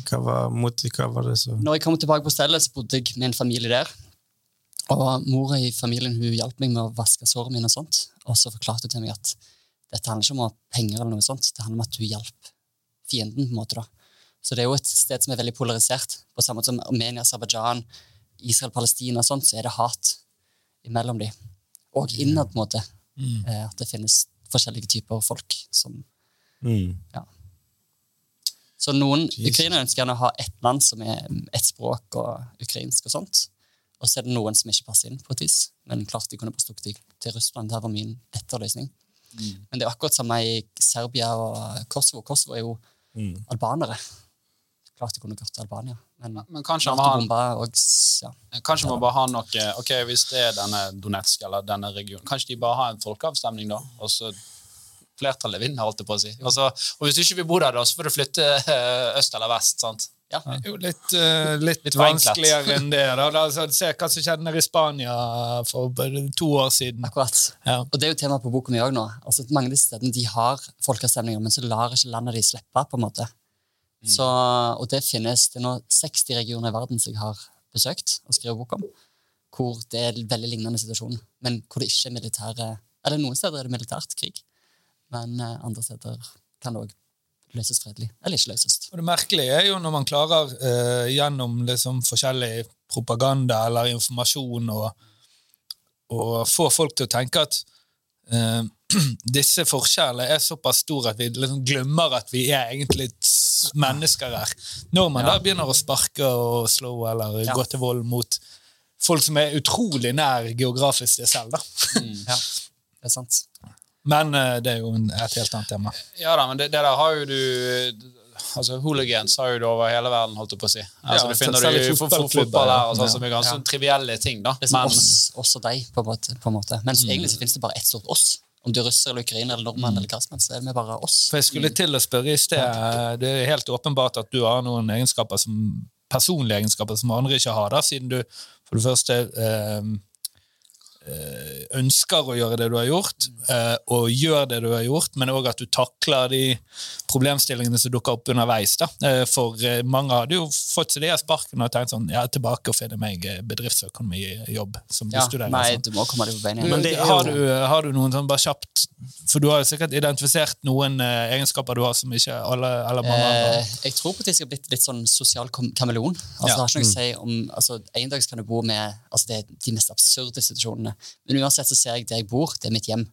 Hva var, mot, hva var det så Når jeg kom tilbake på stedet, så bodde jeg med en familie der. Og mora i familien hun hjalp meg med å vaske sårene mine. Og sånt. Og så forklarte hun til meg at dette handler ikke om å ha penger, eller noe sånt. det handler om at du hjalp fienden. på en måte da. Så det er jo et sted som er veldig polarisert. På samme måte som Armenia, Aserbajdsjan, Israel, Palestina og sånt, så er det hat imellom de. Og innad, på en måte. Mm. At det finnes forskjellige typer folk som mm. Så noen Jesus. ukrainere ønsker gjerne å ha ett land som er ett språk og ukrainsk og sånt. Og så er det noen som ikke passer inn på et vis. Men klart de kunne bare stukket til, til Russland. Det var min etterløsning. Men det er akkurat samme i Serbia og Kosovo. Kosovo er jo Mm. albanere. Klart de kunne gått til Albania. Men Men kanskje NATO-bomba og ja. Kanskje må bare ha noe Ok, Hvis det er denne Donetsk eller denne regionen, kanskje de bare har en folkeavstemning, da? Og så flertallet vinner, holdt jeg på å si. Og, så, og hvis du ikke vil bo der, da, så får du flytte eh, øst eller vest. sant? ja. Det er jo litt, uh, litt, Litt vanskeligere enn det. Da. Altså, se hva som skjedde nede i Spania for to år siden. Akkurat. Ja. Og det er jo tema på boka mi òg nå. Altså, mange av disse stedene de har folkeavstemninger, men så lar ikke landet de slippe. på en måte. Så, og det finnes det er nå 60 regioner i verden som jeg har besøkt og skrevet bok om, hvor det er en veldig lignende situasjon, men hvor det ikke er militære Eller noen steder er det militært krig, men eh, andre steder kan det òg løses fredelig. Eller ikke løses. Og det merkelige er jo når man klarer eh, gjennom liksom forskjellig propaganda eller informasjon å få folk til å tenke at eh, disse forskjellene er såpass store at vi liksom glemmer at vi er egentlig mennesker her. Når man da begynner å sparke og slå eller Ja. gå til vold mot folk som er utrolig nær geografisk det selv, da. Ja, det er sant. Men eh, det er jo en- et helt annet tema. Ja da, men det, det der har jo du altså Hooligans har jo du over hele verden, holdt jeg på å si. Altså, Ja, det finner du fotballklubber, fotball der, og sånn som er ganske Ja. trivielle ting. da. Det er som Men oss, oss og deg, på. På en måte. Mens Mm. egentlig så finnes det bare ett stort oss. Om du er russer eller ukrainer eller nordmann, eller hva som helst, så er det bare oss. For jeg skulle til å spørre i sted, eh, det er helt åpenbart at du har noen egenskaper som, personlige egenskaper som andre ikke har, da, siden du for det første eh, ønsker å gjøre det du har gjort, eh, og gjør det du har gjort, men òg at du takler de problemstillingene som dukker opp underveis. Da. Eh, For eh, mange hadde jo fått seg det her sparkene og tenkt sånn, ja, tilbake og finne meg eh, bedriftsøkonomijobb som Ja, studerer. nei, sånn. du må komme deg på beina. Men det har, du, har du noen sånn bare kjapt For du har jo sikkert identifisert noen eh, egenskaper du har som ikke alle eller mange andre Eh, jeg tror på at jeg skal blitt litt sånn sosial kameleon. Altså, Ja. Det har ikke noe å si om altså, En dag kan du bo med altså, det er de mest absurde situasjonene. Men uansett så ser jeg der jeg bor, det er mitt hjem.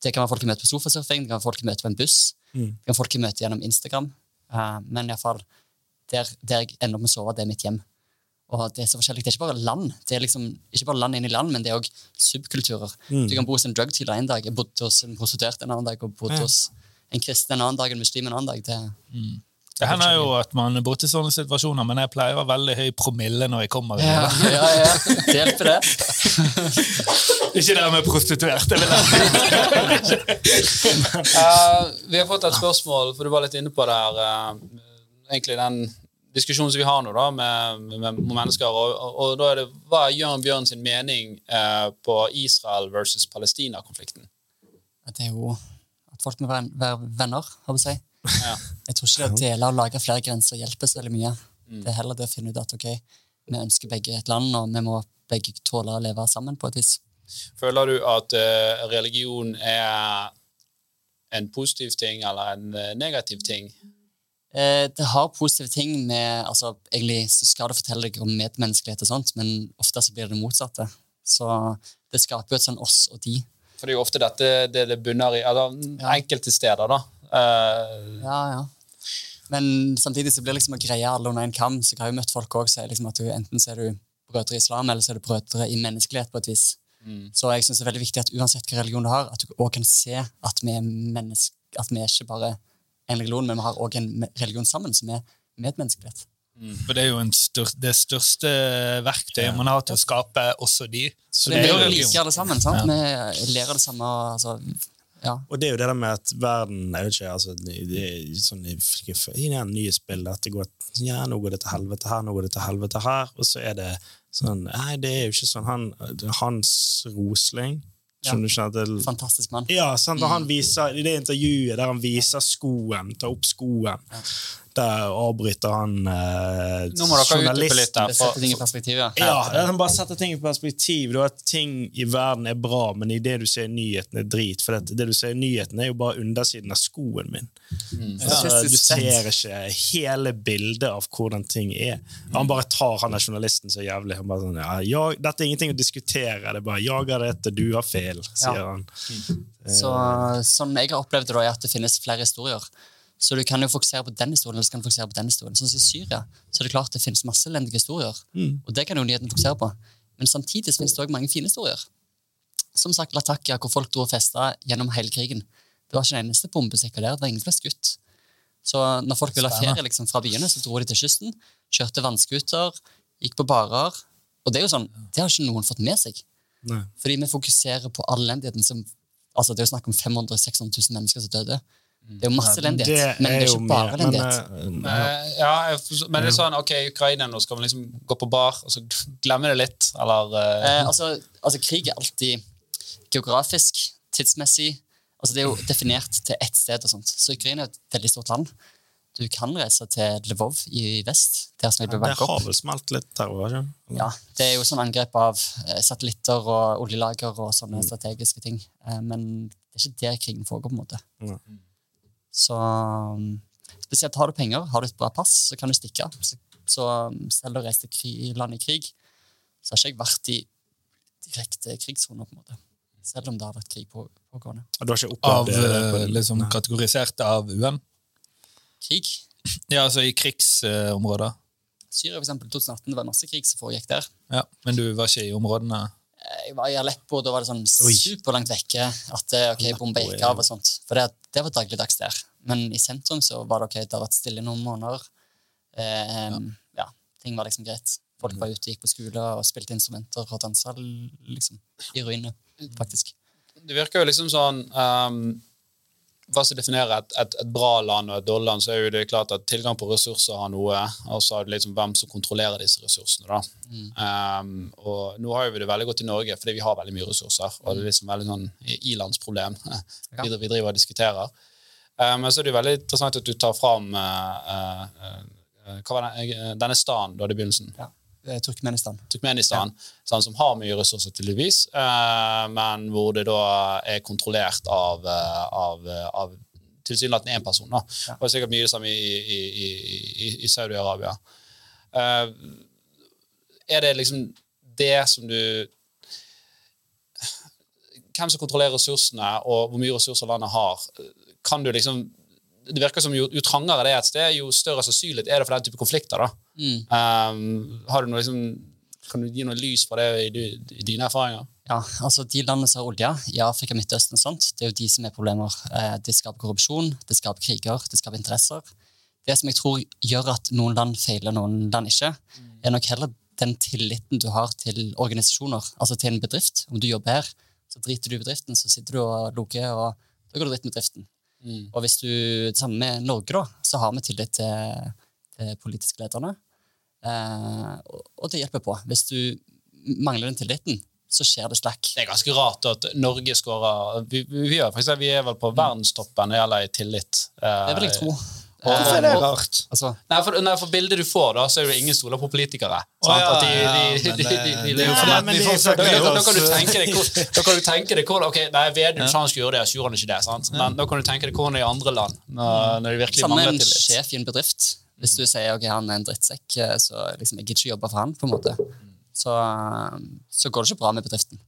Det kan være folk jeg møter på sofasurfing, det kan være folk jeg møter på en buss, det kan folk jeg møter gjennom Instagram. Uh, men iallfall der, der jeg ender opp med å sove, det er mitt hjem. Og Det er så forskjellig. Det er ikke bare land, det er liksom, ikke bare land inn i land, men det er òg subkulturer. Du kan bo hos en drug dealer en dag, jeg bodde hos en prostituert en annen dag, og bodde Ja. hos en kristen en annen dag, en muslim en annen dag. Det, Det hender jo at man er borti sånne situasjoner, men jeg pleier å ha veldig høy promille når jeg kommer. Ja, ja, ja. Det hjelper, det. Ikke det med prostituert. Det vil jeg. Eh, vi har fått et spørsmål, for du var litt inne på det her. Uh, egentlig den diskusjonen som vi har nå da, med, med, med mennesker. Og, og, og da er det, Hva er Jørn Bjørn sin mening uh, på Israel versus Palestina-konflikten? Det er jo at folk må være, venner, har vi si. Ja. Jeg tror ikke det å dele og lage flere grenser hjelper så veldig mye. Det er heller det å finne ut at ok, vi ønsker begge et land, og vi må begge tåle å leve sammen på et vis. Føler du at eh, religion er en positiv ting eller en eh, negativ ting? Eh, det har positive ting med altså, Egentlig så skal det fortelle deg om medmenneskelighet og sånt, men ofte så blir det det motsatte. Så det skaper jo et sånn oss og de. For det er jo ofte dette det, det bunner i eller, enkelte steder, da. Eh, Ja, ja. Men samtidig så blir det liksom å greie alle under en kam. Så jeg har jo møtt folk også, liksom at du, enten så er du brødre i islam, eller så er du brødre i menneskelighet på et vis. Så jeg synes det er veldig viktig at uansett hvilken religion du har, at du også kan se at vi er menneske, at vi er ikke bare en religion, men vi har også en religion sammen som er medmenneskelighet. For det er jo en stør, det største verktøyet man har til å skape også de. Så Så det vi er jo religion. Vi liker like alle sammen, sant? Vi lærer det samme, altså, ja. Og det er jo det der med at verden jeg vet ikke, altså, det er sånn i, i det nyhetsbildet at det går ja, nå går det til helvete her, nå går det til helvete her, og så er det sånn Nei, det er jo ikke sånn. Han, Hans Rosling ja. du at Fantastisk mann. Ja, sant? han viser, I det intervjuet der han viser skoen, tar opp skoen, der avbryter han eh, Nå må dere utdype litt der. For, ting i perspektiv, ja. Ja, Han bare setter ting i perspektiv. Du, at ting i verden er bra, men i det du ser i nyhetene, er drit. For det, det du ser i nyhetene, er jo bare undersiden av skoen min. Mm. du Statistisk du ser ikke hele bildet av hvordan ting er. Han bare tar han der journalisten så jævlig. Han bare sånn, ja, jeg, Dette er ingenting å diskutere. Det er bare 'jager dette, du har feil', sier Ja. han. Så, sånn jeg har opplevd det, da, er at det finnes flere historier. Så du kan jo fokusere på den historien, eller så kan du fokusere på den historien. Sånn som i Syria, så er det klart det finnes masse elendige historier. Og det kan jo nyheten fokusere på. Men samtidig finnes det også mange fine historier. Som sagt Latakia, hvor folk dro og festa gjennom hele krigen. Det var ikke en eneste bombesikker der. Det var ingen som ble skutt. Så når folk ville ha ferie liksom, fra byene, så dro de til kysten, kjørte vannskuter, gikk på barer. Og det er jo sånn, det har ikke noen fått med seg. Nei. Fordi vi fokuserer på all elendigheten som altså Det er jo snakk om 500 000-600 000 mennesker som døde. Det er jo masse elendighet, men det er ikke bare elendighet. Eh, ja, men det er sånn, ok, Ukraina, nå skal vi liksom gå på bar, og så glemme det litt, eller eh, Eh, altså, altså, krig er alltid geografisk, tidsmessig. Altså, det er jo definert til ett sted. og sånt. Så Ukraina er et veldig stort land. Du kan reise til Lvov i vest. der som jeg ble det banket har vel smelt litt terror? òg, ikke Ja, Det er jo sånn angrep av eh, satellitter og oljelager og sånne strategiske ting. Men det er ikke der krigen foregår, på en måte. Nei. Så um, spesielt har du penger, har du et bra pass, så kan du stikke. Så, så um, selv om du reiser til krig, land i krig, så har ikke jeg vært i direkte krigssone, på en måte. Selv om det har vært krig på, pågående. Du har ikke Av, opplevd det? på- eh, liksom Nei. kategorisert av UN? Krig. Ja, altså i krigsområder. Syria, for eksempel, 2018, det var masse krig som foregikk der. Ja, men du var ikke i områdene? Eh, Jeg var i Aleppo, da var det sånn superlangt vekke at eh, ok, bomba gikk av og sånt. For det, det var dagligdags der. Men i sentrum så var det ok, det har vært stille noen måneder. Eh, ja. ting var liksom greit. Folk var ute, gikk på skole og spilte instrumenter og dansa liksom, i ruinene, faktisk. Det virker jo liksom sånn um, Hva som definerer et, et, et bra land og et dårlig land, så er jo det klart at tilgang på ressurser har noe, og så er det liksom hvem som kontrollerer disse ressursene. da. Um, og nå har vi det veldig godt i Norge, fordi vi har veldig mye ressurser. og det er liksom veldig sånn ilandsproblem vi, vi driver og diskuterer. Um, men så er det jo veldig interessant at du tar fram det, denne staden du hadde i begynnelsen. Ja. Eh, Turkmenistan. Turkmenistan, sånn, som har mye ressurser tydeligvis, eh, men hvor det da er kontrollert av, eh, av, eh, av tilsynelatende én person. Da. Ja. Og sikkert mye det samme i, i, i, i, i Saudi-Arabia. Eh, er det liksom det som du Hvem som kontrollerer ressursene, og hvor mye ressurser landet har, kan du liksom det virker som jo, jo trangere det er et sted, jo større sannsynlighet er det for den type konflikter. da. Mm. Um, har du noe liksom, kan du gi noe lys for det i, i dine erfaringer? Ja, altså De landene som har olje, i Afrika, Midtøsten og sånt, det er jo de som er problemer. Eh, Det skaper korrupsjon, det skaper kriger, det skaper interesser. Det som jeg tror gjør at noen land feiler, noen land ikke, er nok heller den tilliten du har til organisasjoner, altså til en bedrift. Om du jobber her, så driter du i bedriften, så sitter du og loker, og da går du dritt med driften. Og hvis du, det samme med Norge, da, så har vi tillit til, til politiske lederne. Eh, og, og det hjelper på. Hvis du mangler den tilliten, så skjer det slakk. Det er ganske rart at Norge skårer vi, vi, er, vi er vel på verdenstoppen når det gjelder tillit. Eh, Det vil jeg tro. Hvorfor er det rart? Altså, Nei, for, nei, for bildet du får, da, så er det ingen stoler på politikere. Sant? da, kan du tenke deg da kan du tenke deg hvor, ok, nei, Vedum sa han skulle gjøre det, så gjorde han ikke det. sant? Men da kan du tenke deg hvordan det er i andre land, når, når de virkelig samme mangler sjef i en bedrift. Hvis du sier ok, han er en drittsekk, eh, så liksom, jeg gidder ikke jobbe for han, på en måte. Så, eh, så går det ikke bra med bedriften.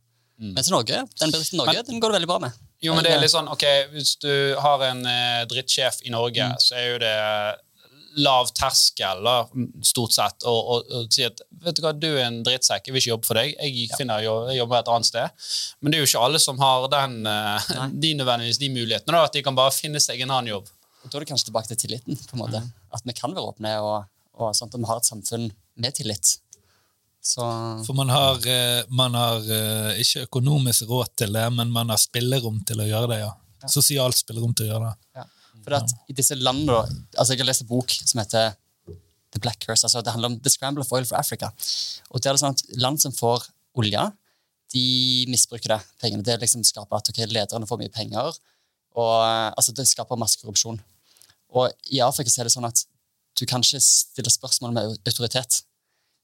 Mens i Norge, den bedriften Norge, den går det veldig bra med. Jo, men det er litt sånn, ok, Hvis du har en eh, drittsjef i Norge, så er jo det lav terskel, da, stort sett, og, og, og si at vet du hva, du er en drittsekk, jeg vil ikke jobbe for deg, jeg, finner, jeg jobber et annet sted. Men det er jo ikke alle som har den, eh, de nødvendigvis de mulighetene, da, at de kan bare finne seg en annen jobb. Og da er det kanskje tilbake til tilliten. på en måte. At vi kan være åpne, og, og sånt, at vi har et samfunn med tillit. Så For man har, eh, man har eh, ikke økonomisk råd til det, men man har spillerom til å gjøre det, ja. Sosialt spillerom til å gjøre det. Ja. For at i disse landene, altså Jeg har lest en bok som heter The Black Curse. altså Det handler om The Scramble of Oil for Africa. Og det er det sånn at Land som får olje, de misbruker det, pengene. Det liksom skaper at okay, lederne får mye penger, og eh, altså, det skaper masse korrupsjon. Og i Afrika så er det sånn at du kan ikke stille spørsmål med autoritet.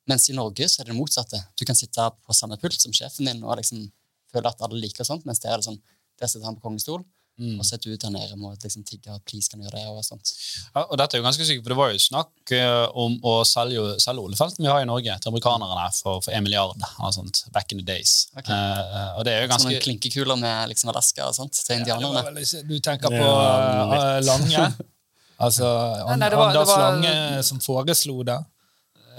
Mens i Norge så er det det motsatte. Du kan sitte på samme pult som sjefen din og liksom føle at alle liker og sånt, mens der er det sånn, der sitter han på kongens stol, og så er du der nede må liksom tigge please, kan du gjøre det, og sånt. Ja, og dette er jo ganske sykt, for Det var jo snakk eh, om å selge, selge oljefeltene vi har i Norge, til amerikanerne for, for 1 milliard. eller sånt, back in the days. Okay. Uh, og det er jo Som en noen klinkekuler med liksom Alaska og sånt til indianerne. Ja, Du tenker på eh, Lange? Altså Anders Lange som foreslo det.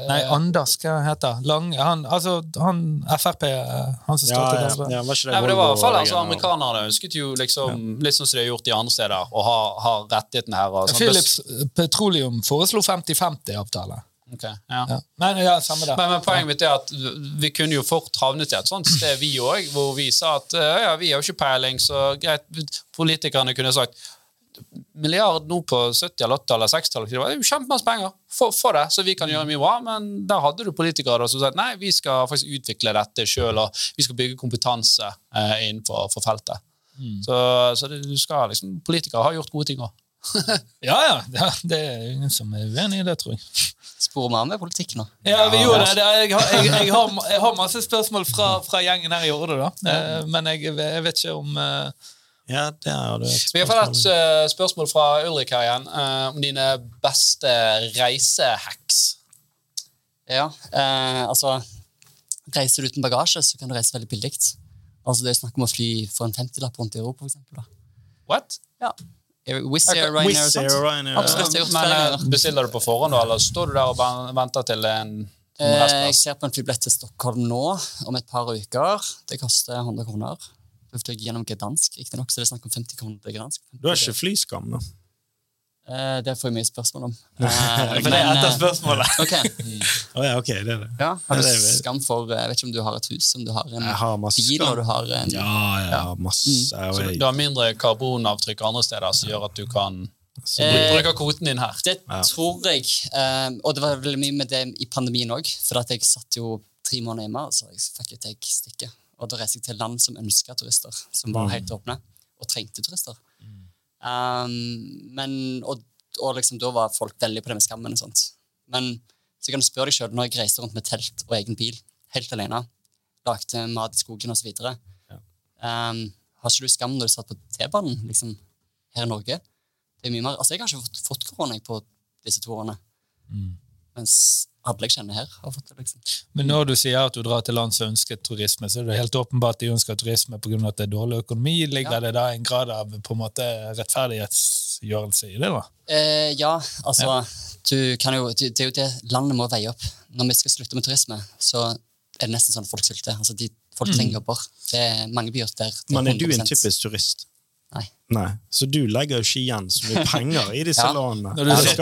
Nei, Anders, hva heter han? Han, altså, han Frp, eh, han som Ja, står til ja, venstre. ja, var ikke det Nei, men det var i hvert fall altså, Amerikanerne ønsket jo liksom, litt sånn som de har gjort i andre steder, å ha, ha rettighetene her. Og sånn. Philips Petroleum foreslo 50-50-avtale. Okay, ja. Ja. Men ja. Men, men poenget mitt er at vi kunne jo fort havnet i et sånt sted, vi òg, hvor vi sa at eh, ja, vi har jo ikke peiling, så greit, politikerne kunne sagt milliard nå på 70- eller 80- eller 60-tallet, det er jo kjempemasse penger. Få få det, så vi kan gjøre mye bra. Men der hadde du politikere som sa nei, vi skal faktisk utvikle dette sjøl, og vi skal bygge kompetanse eh, innenfor for feltet. Så, så det, du skal liksom, politikere har gjort gode ting òg. Ja, ja, det er ingen som er uenig i det, tror jeg. Sporer vi av med politikk nå? Ja, vi gjorde det. jeg, har, jeg, jeg, har, jeg har masse spørsmål fra, fra gjengen her i Årde, da. Eh, Men jeg, jeg vet ikke om eh, Ja, det er det et Vi har fått et spørsmål. eh, fra Ulrik her igjen eh, om dine beste reisehacks. Ja, eh, altså Reiser du uten bagasje, så kan du reise veldig billig. Altså, det er snakk om å fly for en 50-lapp rundt i Europa, for eksempel. Da. What? Ja. Wizz Air, Ryanair og sånt. Ryanair, Absolutt. jeg har Men eh, bestiller du på forhånd, da, eller står du der og venter til en en Eh, jeg ser på en flybillett til Stockholm nå, om et par uker. Det koster 100 kroner. Flyr jeg gjennom Gdansk, riktignok, så det er snakk om 50 kroner til Gdansk. Du har ikke flyskam, da? Eh, det får jeg mye spørsmål om. Eh, For det er etter et av eh, spørsmålene. Ok. Å ja, ok, det er det. Ja, har du det skam for Jeg vet ikke om du har et hus, om du har en har bil, og du har en Ja, ja, masse. Mm. Så du har mindre karbonavtrykk andre steder som gjør at du kan Eh, bruke kvoten din her. Det Ja. tror jeg. eh, og det var veldig mye med det i pandemien òg. For at jeg satt jo tre måneder hjemme, og så jeg fikk jeg stikker. stikke. Og da reiste jeg til land som ønska turister, som var helt åpne, og trengte turister. Um, men, og, og liksom, da var folk veldig på det med skammen og sånt. Men så kan du spørre deg sjøl, når jeg reiste rundt med telt og egen bil, helt alene, lagde mat i skogen osv. Um, har ikke du skam når du satt på T-banen liksom, her i Norge? Det er mye mer, altså Jeg har ikke fått, fått korona på disse to årene. Mens alle jeg kjenner her, har fått det. liksom. Men når du sier at du drar til land som ønsker turisme, så er det helt åpenbart at de ønsker turisme pga. at det er dårlig økonomi. Ligger Ja. det da en grad av på en måte rettferdighetsgjørelse i det? da? Eh, ja, altså du kan jo, det, det er jo det landet må veie opp. Når vi skal slutte med turisme, så er det nesten sånn at folk sulter. Altså, de, folk trenger jobber. Det er mange byer der det Men er du en typisk turist? Nei. Nei. Så du legger jo ikke igjen så mye penger i disse Ja. lånene. Når du Ja, skal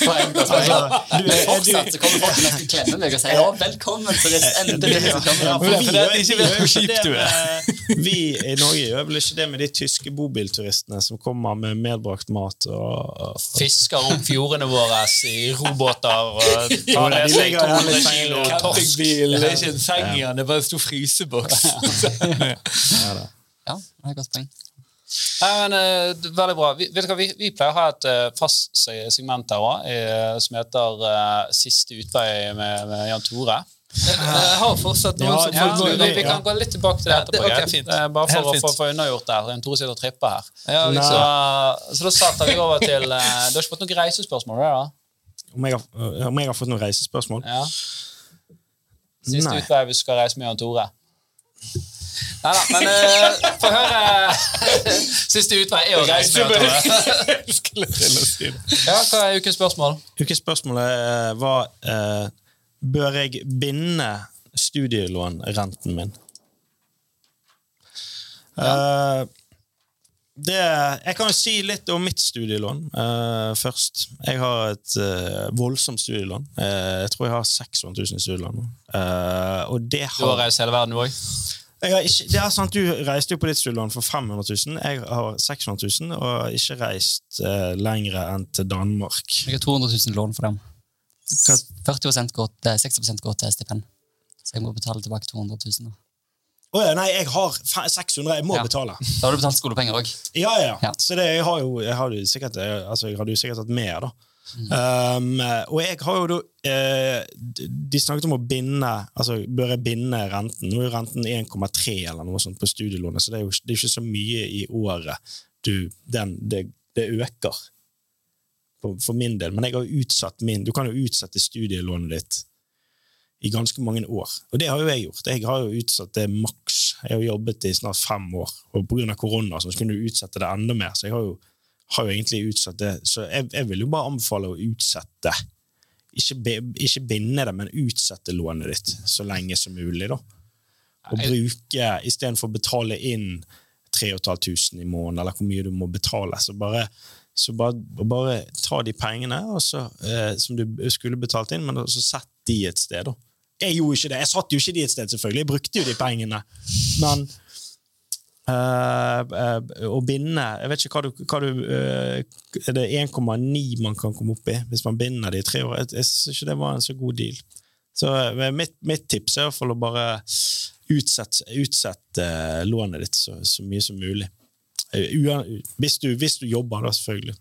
poeng. Altså, du, Men er, fortsatt så kommer folk til nesten klemme meg og sier ja, 'velkommen. Endelig så kommer Ja, det er ikke vet hvor kjip du er. Vi i Norge gjør vel ikke det med de tyske bobilturistene som kommer med medbrakt mat og, og Fisker opp fjordene våre i robåter og tar med seg ligger 200 kilo torsk. Det er ikke en seng igjen, det er bare en stor fryseboks. ja. Ja, det er et godt poeng. Nei, men, uh, veldig bra. Vi, vet du hva, vi, vi pleier å ha et uh, fast segment her også, som heter eh, Siste utvei med, med Jan Tore. Jeg har fortsatt noen Ja, som Ja, folk vi, vi kan gå litt tilbake til det Ja, det- okay, Bare for. Eh, Helt å få- unnagjort det. Jan Tore sitter og tripper her. Ja, Så, liksom. så da starter vi over til eh, Du har ikke fått noen reisespørsmål? det, da? Om, jeg har, om jeg har fått noen reisespørsmål? Ja. Siste Nei. utvei hvis du skal reise med Jan Tore. Nei da, men uh, få høre Siste utvei er å reise med Tore. Skulle til å si det. Ja, hva er ukens spørsmål? Ukespørsmålet eh, var uh, Bør jeg binde studielånrenten min? Eh, det, jeg kan jo si litt om mitt studielån uh, først. Jeg har et uh, voldsomt studielån. Uh, jeg tror jeg har 600 000 i studielån. Eh, og det Du har har, reist hele verden, du òg? Ikke, det er sant, Du reiste jo på ditt studielån for 500 000. Jeg har 600 000 og har ikke reist eh, lenger enn til Danmark. Jeg har 200 000 lån for dem. Hva- 40 går til, 60% går til stipend. Så jeg må betale tilbake 200 000. da. Å ja, nei, jeg har 600, jeg må Ja. betale. Da har du betalt skolepenger òg. Ja, ja. Ja. Så det, jeg har jo, jeg har jo sikkert, jeg, altså, jeg hadde jo sikkert hatt mer, da. Um, og jeg har jo da eh, de- snakket om å binde altså bør jeg binde renten. Nå er jo renten 1,3 eller noe sånt på studielånet, så det er jo det er ikke så mye i året du, den, det, det øker. For, for min del. Men jeg har utsatt min Du kan jo utsette studielånet ditt i ganske mange år. Og det har jo jeg gjort. Jeg har jo utsatt det maks. Jeg har jo jobbet i snart fem år, og pga. korona så kunne du utsette det enda mer. Så jeg har jo, har jo egentlig utsatt det. Så jeg, jeg vil jo bare anbefale å utsette. Ikke, be, ikke binde det, men utsette lånet ditt så lenge som mulig. da. Og bruke, istedenfor å betale inn 3500 i måneden, eller hvor mye du må betale, så bare, så bare, bare ta de pengene så, eh, som du skulle betalt inn, men så sett de et sted. da. Jeg gjorde ikke det. Jeg satt jo ikke de et sted, selvfølgelig. Jeg brukte jo de pengene. Men å binde Jeg vet ikke hva du, hva du eh, Er det 1,9 man kan komme opp i hvis man binder det i tre år? Jeg, jeg synes ikke det var en så god deal. Så eh, mitt, mitt tips er i hvert fall å bare utsette, utsette eh, lånet ditt så, så mye som mulig. Eh, Hvis du, hvis du jobber, da, selvfølgelig.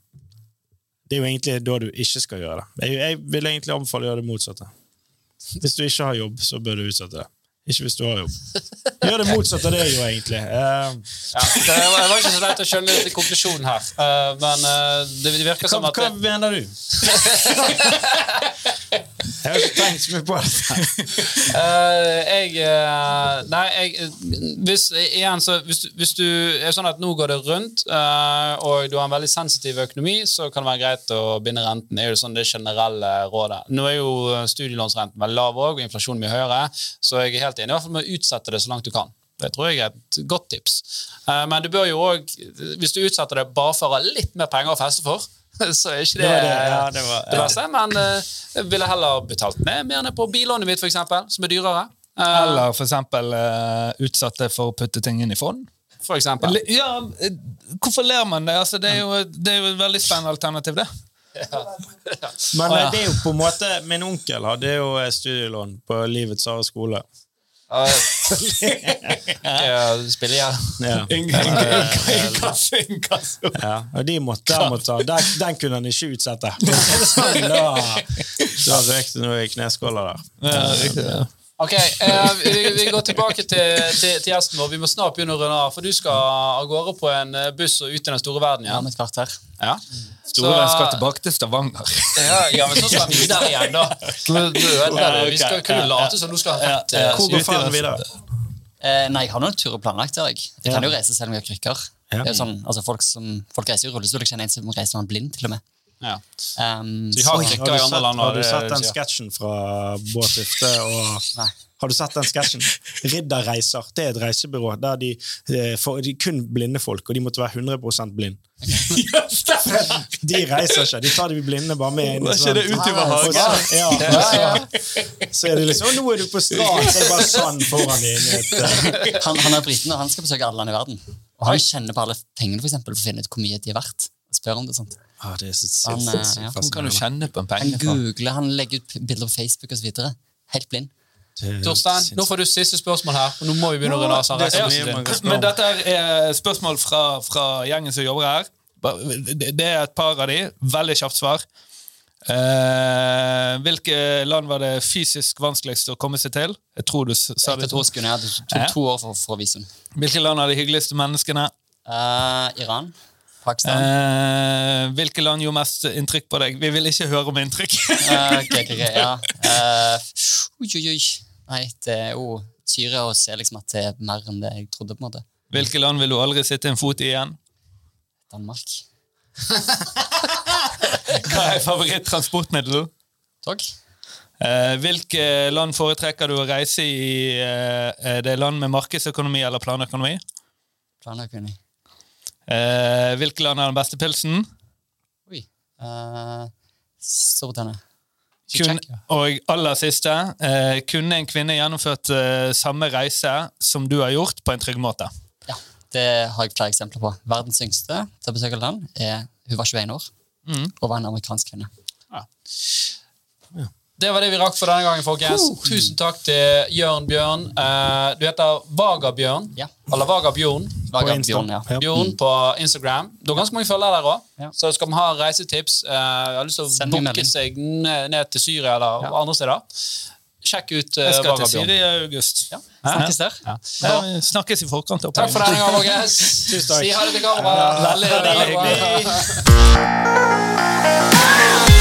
Det er jo egentlig da du ikke skal gjøre det. Jeg, jeg vil egentlig anbefale å gjøre det motsatte. Hvis du ikke har jobb, så bør du utsette det. Ikke hvis du har jobb. Gjør det motsatte av det, jo, egentlig. Uh, Ja, det var var ikke så lett å skjønne konklusjonen her, uh, men uh, det virker hva, som at hva mener du? Jeg har ikke på det. uh, jeg uh, Nei, jeg hvis, Igjen, så hvis, hvis du er sånn at nå går det rundt, uh, og du har en veldig sensitiv økonomi, så kan det være greit å binde renten. Det er jo sånn det generelle rådet. Nå er jo studielånsrenten veldig lav òg, og inflasjonen mye høyere, så jeg er helt enig i hvert fall med å utsette det så langt du kan. Det tror jeg er et godt tips. Eh, men du bør jo òg, hvis du utsetter det bare for å ha litt mer penger å feste for, så er ikke det Det det, ja, det var- det verste. Men eh, jeg ville heller betalt med mer ned på billånet mitt, eksempel, som er dyrere. Eh, Eller for eksempel utsatt utsatte for å putte ting inn i fond. for eksempel. Ja, eh, hvorfor ler man det? Altså, det, er jo, det er jo et veldig spennende alternativ, det. Men Å, ja. eh, det er jo på en måte Min onkel hadde jo eh, studielån på Livets harde skole. Spille igjen. Ja. Inkasso. Ja, og de måtte, der måtte den, den kunne han ikke utsette. Da, da røk det noe i kneskåla der. Ja, riktig, ja. Ok, eh, vi, vi går tilbake til, til, til gjesten vår. Vi må snart begynne å runde av, for du skal av gårde på en eh, buss og ut i den store verden Ja, igjen. med et kvarter. Ja. Stolen skal tilbake til Stavanger. Ja, ja, men så skal han videre igjen, da. Vi skal kunne late som du skal ha rett. eh, Hvor går ferden videre? Eh, nei, jeg har noen turer planlagt. Jeg. jeg kan jo reise selv om jeg har krykker. Ja. Det er jo sånn, altså folk, som, folk reiser i rullestol. Jeg kjenner en som reiser når han er blind, til og med. Ja. Um, Så har så- har du sett, har du sett den sketsjen fra Bård Tufte? Og, Nei. har du sett den sketsjen? Ridderreiser. Det er et reisebyrå der de, eh, for, de kun blinde folk, og de måtte være 100% blind. De reiser ikke. De tar de blinde bare med inn. det sånn- utover så- ja, Ja, ja. så, så er det liksom «Å, Nå er du på stranden, så er det bare sand foran deg. eh, Han, han er briten, og han skal besøke alle land i verden. Og han kjenner på alle pengene for, eksempel, for å finne ut hvor mye de er verdt. Og spør om det sånt. ah, det er så Han, så, så, ja. Kan du kjenne på en penge? Han googler, han legger ut bilder på Facebook osv. Helt blind. Torstein, nå får du siste spørsmål her. og Nå må vi begynne å runde av. Det så Men dette er spørsmål fra, fra gjengen som jobber her. Det er et par av de. Veldig kjapt svar. Eh, hvilke land var det fysisk vanskeligst å komme seg til? Jeg tror du sa det. to år for å få visum. Hvilke land er de hyggeligste menneskene? Uh, Iran. Pakistan. Eh, hvilke land gjorde mest inntrykk på deg? Vi vil ikke høre om inntrykk. okay, ok, ok, ok, ja. Eh, oi, oi, oi. Nei, det er jo Syria og ser liksom at det er mer enn det jeg trodde. på en måte. Hvilke land vil du aldri sitte en fot i igjen? Danmark. Hva er favorittransportmiddel? Tog. Eh, hvilke land foretrekker du å reise i? Eh, er det land med markedsøkonomi eller planøkonomi? Planøkonomi. Eh, hvilke land har den beste pilsen? Oi. Uh, Storbritannia. Kun, og aller siste, eh, kunne en kvinne gjennomført eh, samme reise som du har gjort, på en trygg måte? Ja, det har jeg flere eksempler på. Verdens yngste til å besøke land er Hun var 21 år Mm. og var en amerikansk kvinne. Det var det vi rakk for denne gangen, folkens. Tusen takk til Jørn Bjørn. Uh, du heter Vagabjørn. Ja. Eller Vagabjørn. Vaga Insta. Bjørn, ja. Bjørn på Instagram. Du har ganske mange følgere der òg. Ja. Så skal vi ha reisetips. Uh, jeg har lyst til å booke seg ned, til Syria eller Ja. andre steder. Sjekk ut uh, Jeg skal til Syria i august. Ja. Snakkes der. Ja. Ja, snakkes i forkant. Opp. Takk for denne gang, folkens. Tusen takk. Si ha det til kameraet. Veldig, hyggelig.